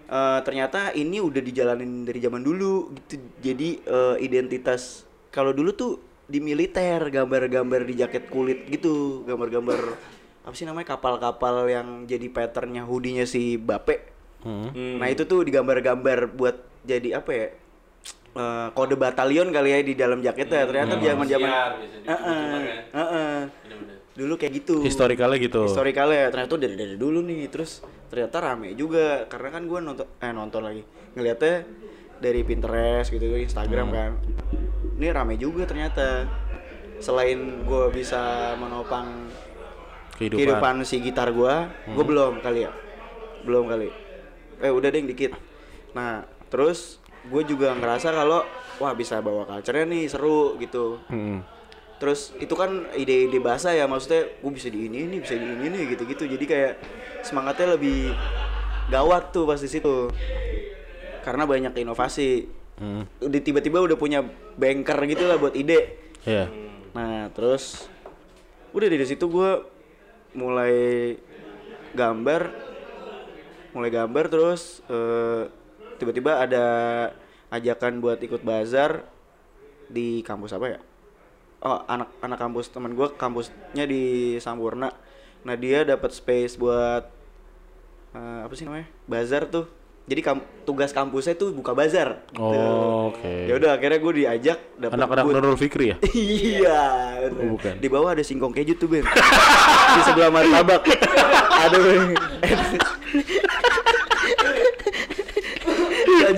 Speaker 1: eh, ternyata ini udah dijalanin dari zaman dulu gitu jadi eh, identitas kalau dulu tuh di militer gambar-gambar di jaket kulit gitu gambar-gambar apa sih namanya kapal-kapal yang jadi patternnya hoodie-nya si Bape
Speaker 4: Hmm.
Speaker 1: nah itu tuh digambar-gambar buat jadi apa ya eh, kode batalion kali ya di dalam jaketnya. Ternyata zaman-zaman Heeh, heeh. dulu kayak gitu.
Speaker 4: Historikalnya gitu.
Speaker 1: historikalnya ternyata dari dari dulu nih. Terus ternyata rame juga karena kan gue nonton eh nonton lagi. Ngeliatnya dari Pinterest gitu Instagram kan. Ini rame juga ternyata. Selain gue bisa menopang
Speaker 4: Kehidupan.
Speaker 1: kehidupan si gitar gue gue belum kali ya. Belum kali. Eh udah deh dikit. Nah terus gue juga ngerasa kalau wah bisa bawa culture-nya nih seru gitu
Speaker 4: Hmm.
Speaker 1: Terus itu kan ide-ide bahasa ya maksudnya gue bisa di ini ini bisa di ini nih gitu-gitu. Jadi kayak semangatnya lebih gawat tuh pas di situ. Karena banyak inovasi.
Speaker 4: Hmm.
Speaker 1: Udah tiba-tiba udah punya banker gitu lah buat ide.
Speaker 4: Iya.
Speaker 1: Nah, terus udah dari situ gue mulai gambar mulai gambar terus eh, tiba-tiba ada ajakan buat ikut bazar di kampus apa ya? Oh, anak anak kampus teman gue kampusnya di Sampurna. Nah, dia dapat space buat eh, apa sih namanya bazar tuh jadi kam- tugas kampusnya tuh buka bazar gitu.
Speaker 4: Oh, oke.
Speaker 1: ya udah akhirnya gue diajak dapet
Speaker 4: Anak-anak. Nurul Fikri ya? [LAUGHS]
Speaker 1: iya.
Speaker 4: Oh, bukan.
Speaker 1: di bawah ada singkong keju tuh Ben di sebelah martabak [LAUGHS] ada [LAUGHS]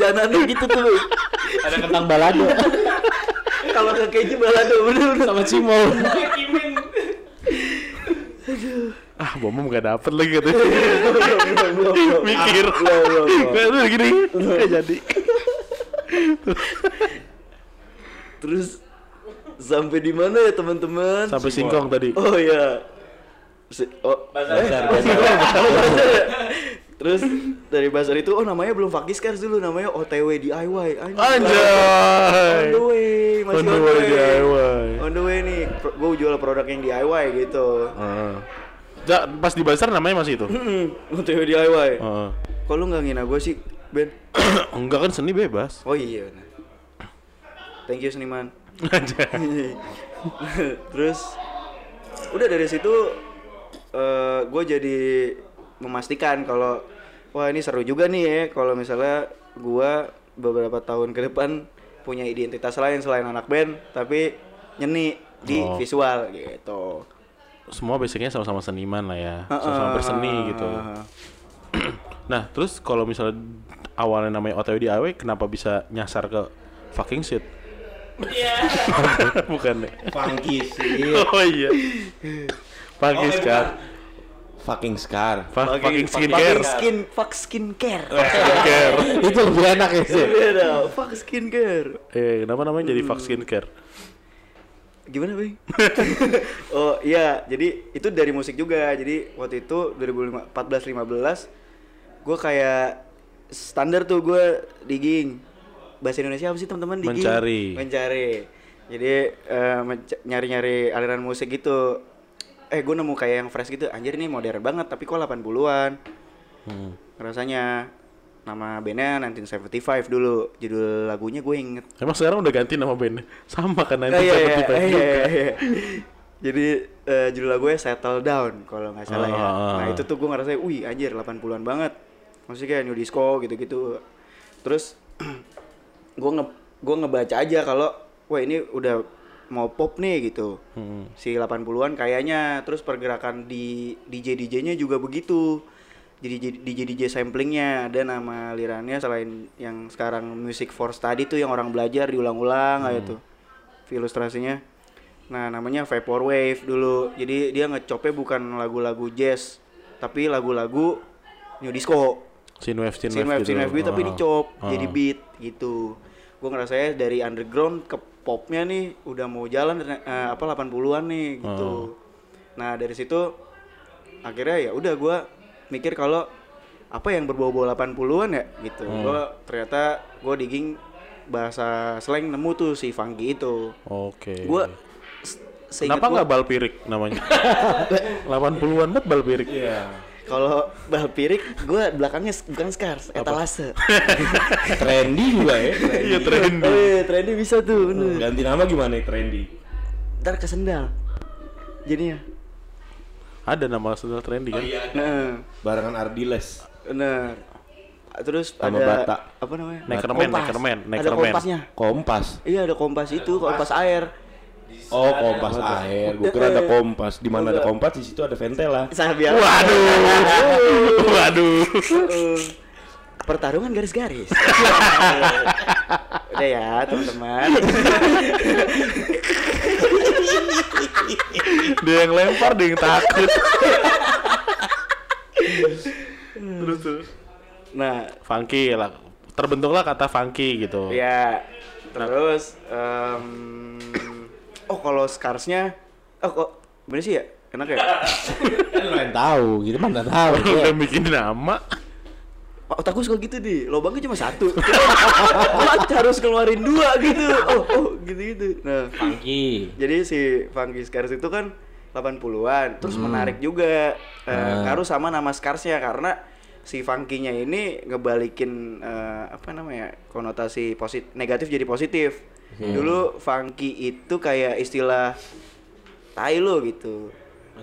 Speaker 1: Ben jajanannya gitu tuh. [LAUGHS]
Speaker 3: Ada kentang balado. [LAUGHS]
Speaker 1: kalau ke keju balado bener-bener
Speaker 3: Sama cimol. [LAUGHS]
Speaker 4: Ah, bom gak dapet lagi katanya.
Speaker 1: Belum.
Speaker 4: Mikir.
Speaker 1: Ah, belum.
Speaker 4: Kayak tuh gini. Gak jadi.
Speaker 1: terus sampai di mana ya teman-teman
Speaker 4: Sampai singkong tadi.
Speaker 1: Oh iya. Si- oh,
Speaker 3: Bazar,
Speaker 1: eh,
Speaker 3: bazar.
Speaker 1: oh, bazar ya? Terus dari bazar itu oh namanya belum Fakiskars dulu namanya OTW DIY. Anjay. On the way, masih
Speaker 4: On the way DIY.
Speaker 1: On the way nih, gue jual produk yang DIY gitu.
Speaker 4: Heeh. Ja, pas di bazar namanya masih itu.
Speaker 1: Hmm, OTW DIY.
Speaker 4: Heeh.
Speaker 1: Kok lu nggak ngina gue sih, Ben? [COUGHS]
Speaker 4: Enggak kan seni bebas.
Speaker 1: Oh iya. Thank you seniman.
Speaker 4: Anjay. [LAUGHS]
Speaker 1: Terus udah dari situ gue jadi memastikan kalau wah ini seru juga nih ya kalau misalnya gue beberapa tahun ke depan punya identitas lain selain anak band tapi nyeni di
Speaker 4: Oh.
Speaker 1: visual gitu.
Speaker 4: Semua basicnya sama-sama seniman lah ya. Sama-sama berseni gitu. [CLEARS THROAT] Nah, terus kalau misalnya awalnya namanya OTW DIY, kenapa bisa nyasar ke fucking shit? [LAUGHS] Bukan. ya?
Speaker 2: Funky sih.
Speaker 4: Oh iya.
Speaker 2: Oh,
Speaker 4: scar.
Speaker 2: Fucking scar.
Speaker 4: Fucking
Speaker 1: fucking
Speaker 4: skincare.
Speaker 1: skin, fuck skincare.
Speaker 4: Skincare. [LAUGHS]
Speaker 6: itu lebih enak ya sih.
Speaker 1: Beda, fuck skincare.
Speaker 4: Eh, kenapa namanya jadi fuck skincare?
Speaker 1: Gimana, Bang? [LAUGHS] oh, iya, jadi itu dari musik juga. Jadi waktu itu 2014 15 gue kayak standar tuh gue digging. Bahasa Indonesia apa sih, teman-teman? Digging?
Speaker 4: Mencari.
Speaker 1: Mencari. Jadi eh, menca- nyari-nyari aliran musik gitu. Eh, gue nemu kayak yang fresh gitu. Anjir ini modern banget, tapi kok 80-an.
Speaker 4: Hmm.
Speaker 1: Rasanya nama bandnya 1975 dulu. Judul lagunya gue inget.
Speaker 4: Emang sekarang udah ganti nama bandnya? Sama kan
Speaker 1: Oh, iya, iya,
Speaker 4: 1975
Speaker 1: iya, iya, iya. Jadi eh, judul lagunya Settle Down kalau nggak salah ya.
Speaker 4: Ah, ah,
Speaker 1: Nah
Speaker 4: ah.
Speaker 1: itu tuh gue ngerasa, wih anjir 80-an banget. Maksudnya kayak new disco gitu-gitu. Terus [CLEARS THROAT] gue nge gue ngebaca aja kalau wah ini udah mau pop nih gitu.
Speaker 4: Hmm.
Speaker 1: Si 80-an kayaknya terus pergerakan di DJ DJ-nya juga begitu. Jadi DJ DJ samplingnya ada nama lirannya selain yang sekarang music for study tuh yang orang belajar diulang-ulang kayak tuh ilustrasinya. Nah, namanya Vaporwave dulu. Jadi dia ngecopnya bukan lagu-lagu jazz, tapi lagu-lagu new disco.
Speaker 4: Synthwave,
Speaker 1: Synthwave,
Speaker 4: synthwave, gitu.
Speaker 1: synthwave beat, tapi
Speaker 4: Ah.
Speaker 1: dicop
Speaker 4: Ah.
Speaker 1: jadi beat gitu. Gue ngerasanya dari underground ke popnya nih udah mau jalan eh, apa 80-an nih gitu. Nah, dari situ akhirnya ya udah gua mikir kalau apa yang berbau-bau 80-an ya gitu. Gua ternyata gua digging bahasa slang nemu tuh si funky itu.
Speaker 4: Oke.
Speaker 1: Gua s- seinget
Speaker 4: Kenapa
Speaker 1: gua,
Speaker 4: nggak Balpirik namanya? [LAUGHS] 80-an banget Balpirik.
Speaker 2: Iya.
Speaker 1: Kalau bal pirik gua belakangnya bukan scars, etalase. [LAUGHS]
Speaker 2: Trendy juga ya.
Speaker 4: Iya trendy.
Speaker 1: oh iya, trendy bisa tuh, bener.
Speaker 2: Ganti nama gimana nih trendy?
Speaker 1: Ntar ke sendal. Jadinya.
Speaker 4: Ada nama sendal trendy kan?
Speaker 1: Nah,
Speaker 2: Barengan Ardiles.
Speaker 1: bener. Terus
Speaker 2: Sama
Speaker 1: ada
Speaker 2: Bata.
Speaker 1: apa namanya?
Speaker 4: Neckerman,
Speaker 1: Kompas.
Speaker 4: Neckerman,
Speaker 1: Ada
Speaker 4: Neckerman.
Speaker 1: kompasnya.
Speaker 2: Kompas.
Speaker 1: Iya ada kompas itu, kompas air.
Speaker 2: Oh, kompas air. Gue kira ada kompas. Di mana ada kompas, di situ ada ventela.
Speaker 1: Sabiar.
Speaker 4: Waduh. [LAUGHS] Waduh.
Speaker 1: Uh, pertarungan garis-garis. Udah ya teman-teman.
Speaker 4: dia yang lempar, dia yang takut. terus terus.
Speaker 1: Nah,
Speaker 4: Funky lah. Terbentuklah kata funky gitu.
Speaker 1: ya terus em, oh kalau scarsnya oh kok bener sih ya? Enak ya? [LAUGHS]
Speaker 6: Kan lo yang tahu, gitu mana tahu.
Speaker 4: Udah bikin nama.
Speaker 1: Pak otakku suka gitu deh. Lobangnya cuma satu. [LAUGHS] Harus keluarin dua gitu. Oh oh gitu gitu nah
Speaker 3: Funky.
Speaker 1: jadi si Funky Scars itu kan 80-an terus menarik juga. Eh, ngaruh sama nama Scarsnya karena si Funky-nya ini ngebalikin eh, apa namanya konotasi positif negatif jadi positif. Dulu Funky itu kayak istilah tai lo gitu.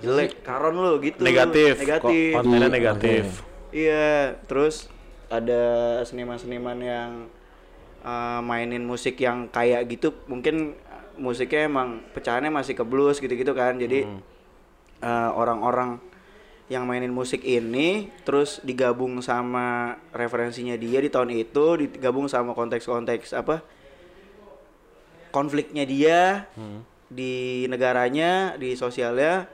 Speaker 1: Jelek karon lo gitu.
Speaker 4: Negatif.
Speaker 1: negatif.
Speaker 4: Kontennya negatif.
Speaker 1: Iya, terus ada seniman-seniman yang uh, mainin musik yang kayak gitu, mungkin musiknya emang pecahannya masih ke blues gitu-gitu kan. Jadi uh, orang-orang yang mainin musik ini terus digabung sama referensinya dia di tahun itu, digabung sama konteks-konteks apa konfliknya dia di negaranya, di sosialnya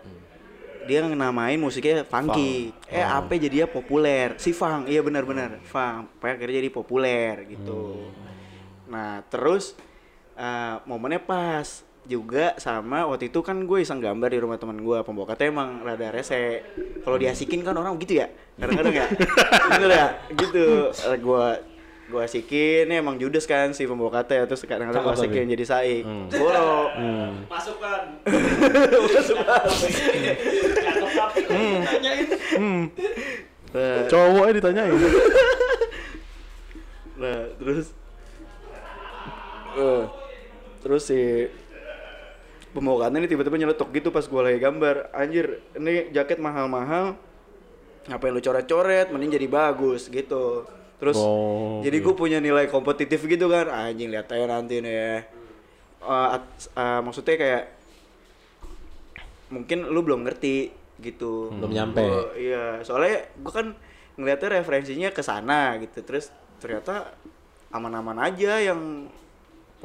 Speaker 1: dia ngenamain musiknya funky. Eh apa jadinya populer? Si funk, iya benar-benar. Pokoknya akhirnya jadi populer gitu. Nah terus eh, momennya pas juga sama waktu itu kan gue iseng gambar di rumah teman gue pembokatnya emang rada rese. Kalau diasikin kan orang gitu ya? Kadang-kadang ya? [LAUGHS] Gitu ya? Gitu. Eh, gue gue asikin ini emang judes kan si pembokatnya terus kadang-kadang gue
Speaker 6: Cakep
Speaker 1: asikin jadi saik. Boro
Speaker 5: Masukkan.
Speaker 1: Nah,
Speaker 4: Cowoknya ditanyain.
Speaker 1: Nah, terus. Eh terus si pembawaannya ini tiba-tiba nyeletuk gitu pas gue lagi gambar. Anjir, ini jaket mahal-mahal. Ngapain lu coret-coret? Mending jadi bagus gitu. Terus
Speaker 4: Oh,
Speaker 1: jadi gue punya nilai kompetitif gitu kan. Anjing lihat aja nanti nih ya. Eh, at- eh, maksudnya kayak mungkin lu belum ngerti gitu.
Speaker 6: Belum nyampe.
Speaker 1: Iya, soalnya gue kan ngeliatnya referensinya ke sana gitu. Terus ternyata aman-aman aja yang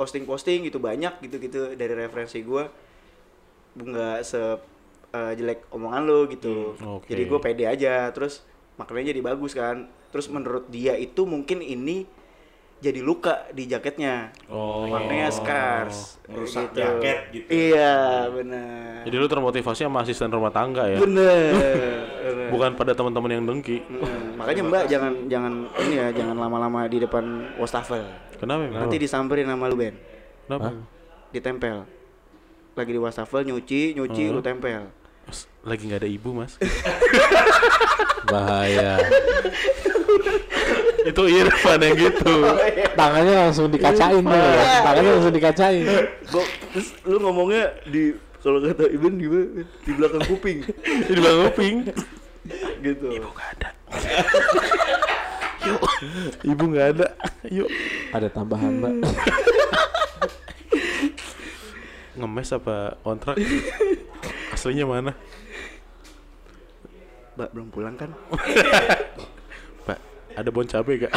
Speaker 1: posting-posting gitu banyak gitu-gitu dari referensi gue nggak se eh, jelek omongan lo gitu.
Speaker 4: Hmm, oke.
Speaker 1: Jadi gue pede aja. Terus maknanya jadi bagus kan. Terus menurut dia itu mungkin ini jadi luka di jaketnya.
Speaker 4: Oh.
Speaker 1: Maknanya scars.
Speaker 2: Merusak
Speaker 1: gitu.
Speaker 2: jaket gitu.
Speaker 1: Iya, benar.
Speaker 4: Jadi lu termotivasi sama asisten rumah tangga ya?
Speaker 1: Bener. [LAUGHS] bener.
Speaker 4: Bukan pada teman-teman yang dengki.
Speaker 1: Hmm, makanya Mbak jangan jangan ini ya jangan lama-lama di depan wastafel.
Speaker 4: Kenapa? emang?
Speaker 1: Nanti disamperin sama lu Ben,
Speaker 4: Kenapa?
Speaker 1: ditempel. Lagi di wastafel nyuci, nyuci lu tempel.
Speaker 4: Mas, Lagi nggak ada ibu mas. [LAUGHS]
Speaker 6: Bahaya. [LAUGHS]
Speaker 4: Itu Irfan yang gitu.
Speaker 6: Tangannya langsung dikacain tuh. ya. Tangannya langsung dikacain.
Speaker 1: Terus lu ngomongnya di kalau kata Iben gimana? Di belakang kuping [LAUGHS]
Speaker 4: Di belakang kuping.
Speaker 1: gitu.
Speaker 4: Ibu nggak ada. [LAUGHS] Yuk. Ibu nggak ada. Yuk.
Speaker 6: Ada tambahan mbak. [LAUGHS]
Speaker 4: Ngemes apa kontrak? Aslinya mana?
Speaker 1: Mbak belum pulang kan?
Speaker 4: Ada bon cabe gak?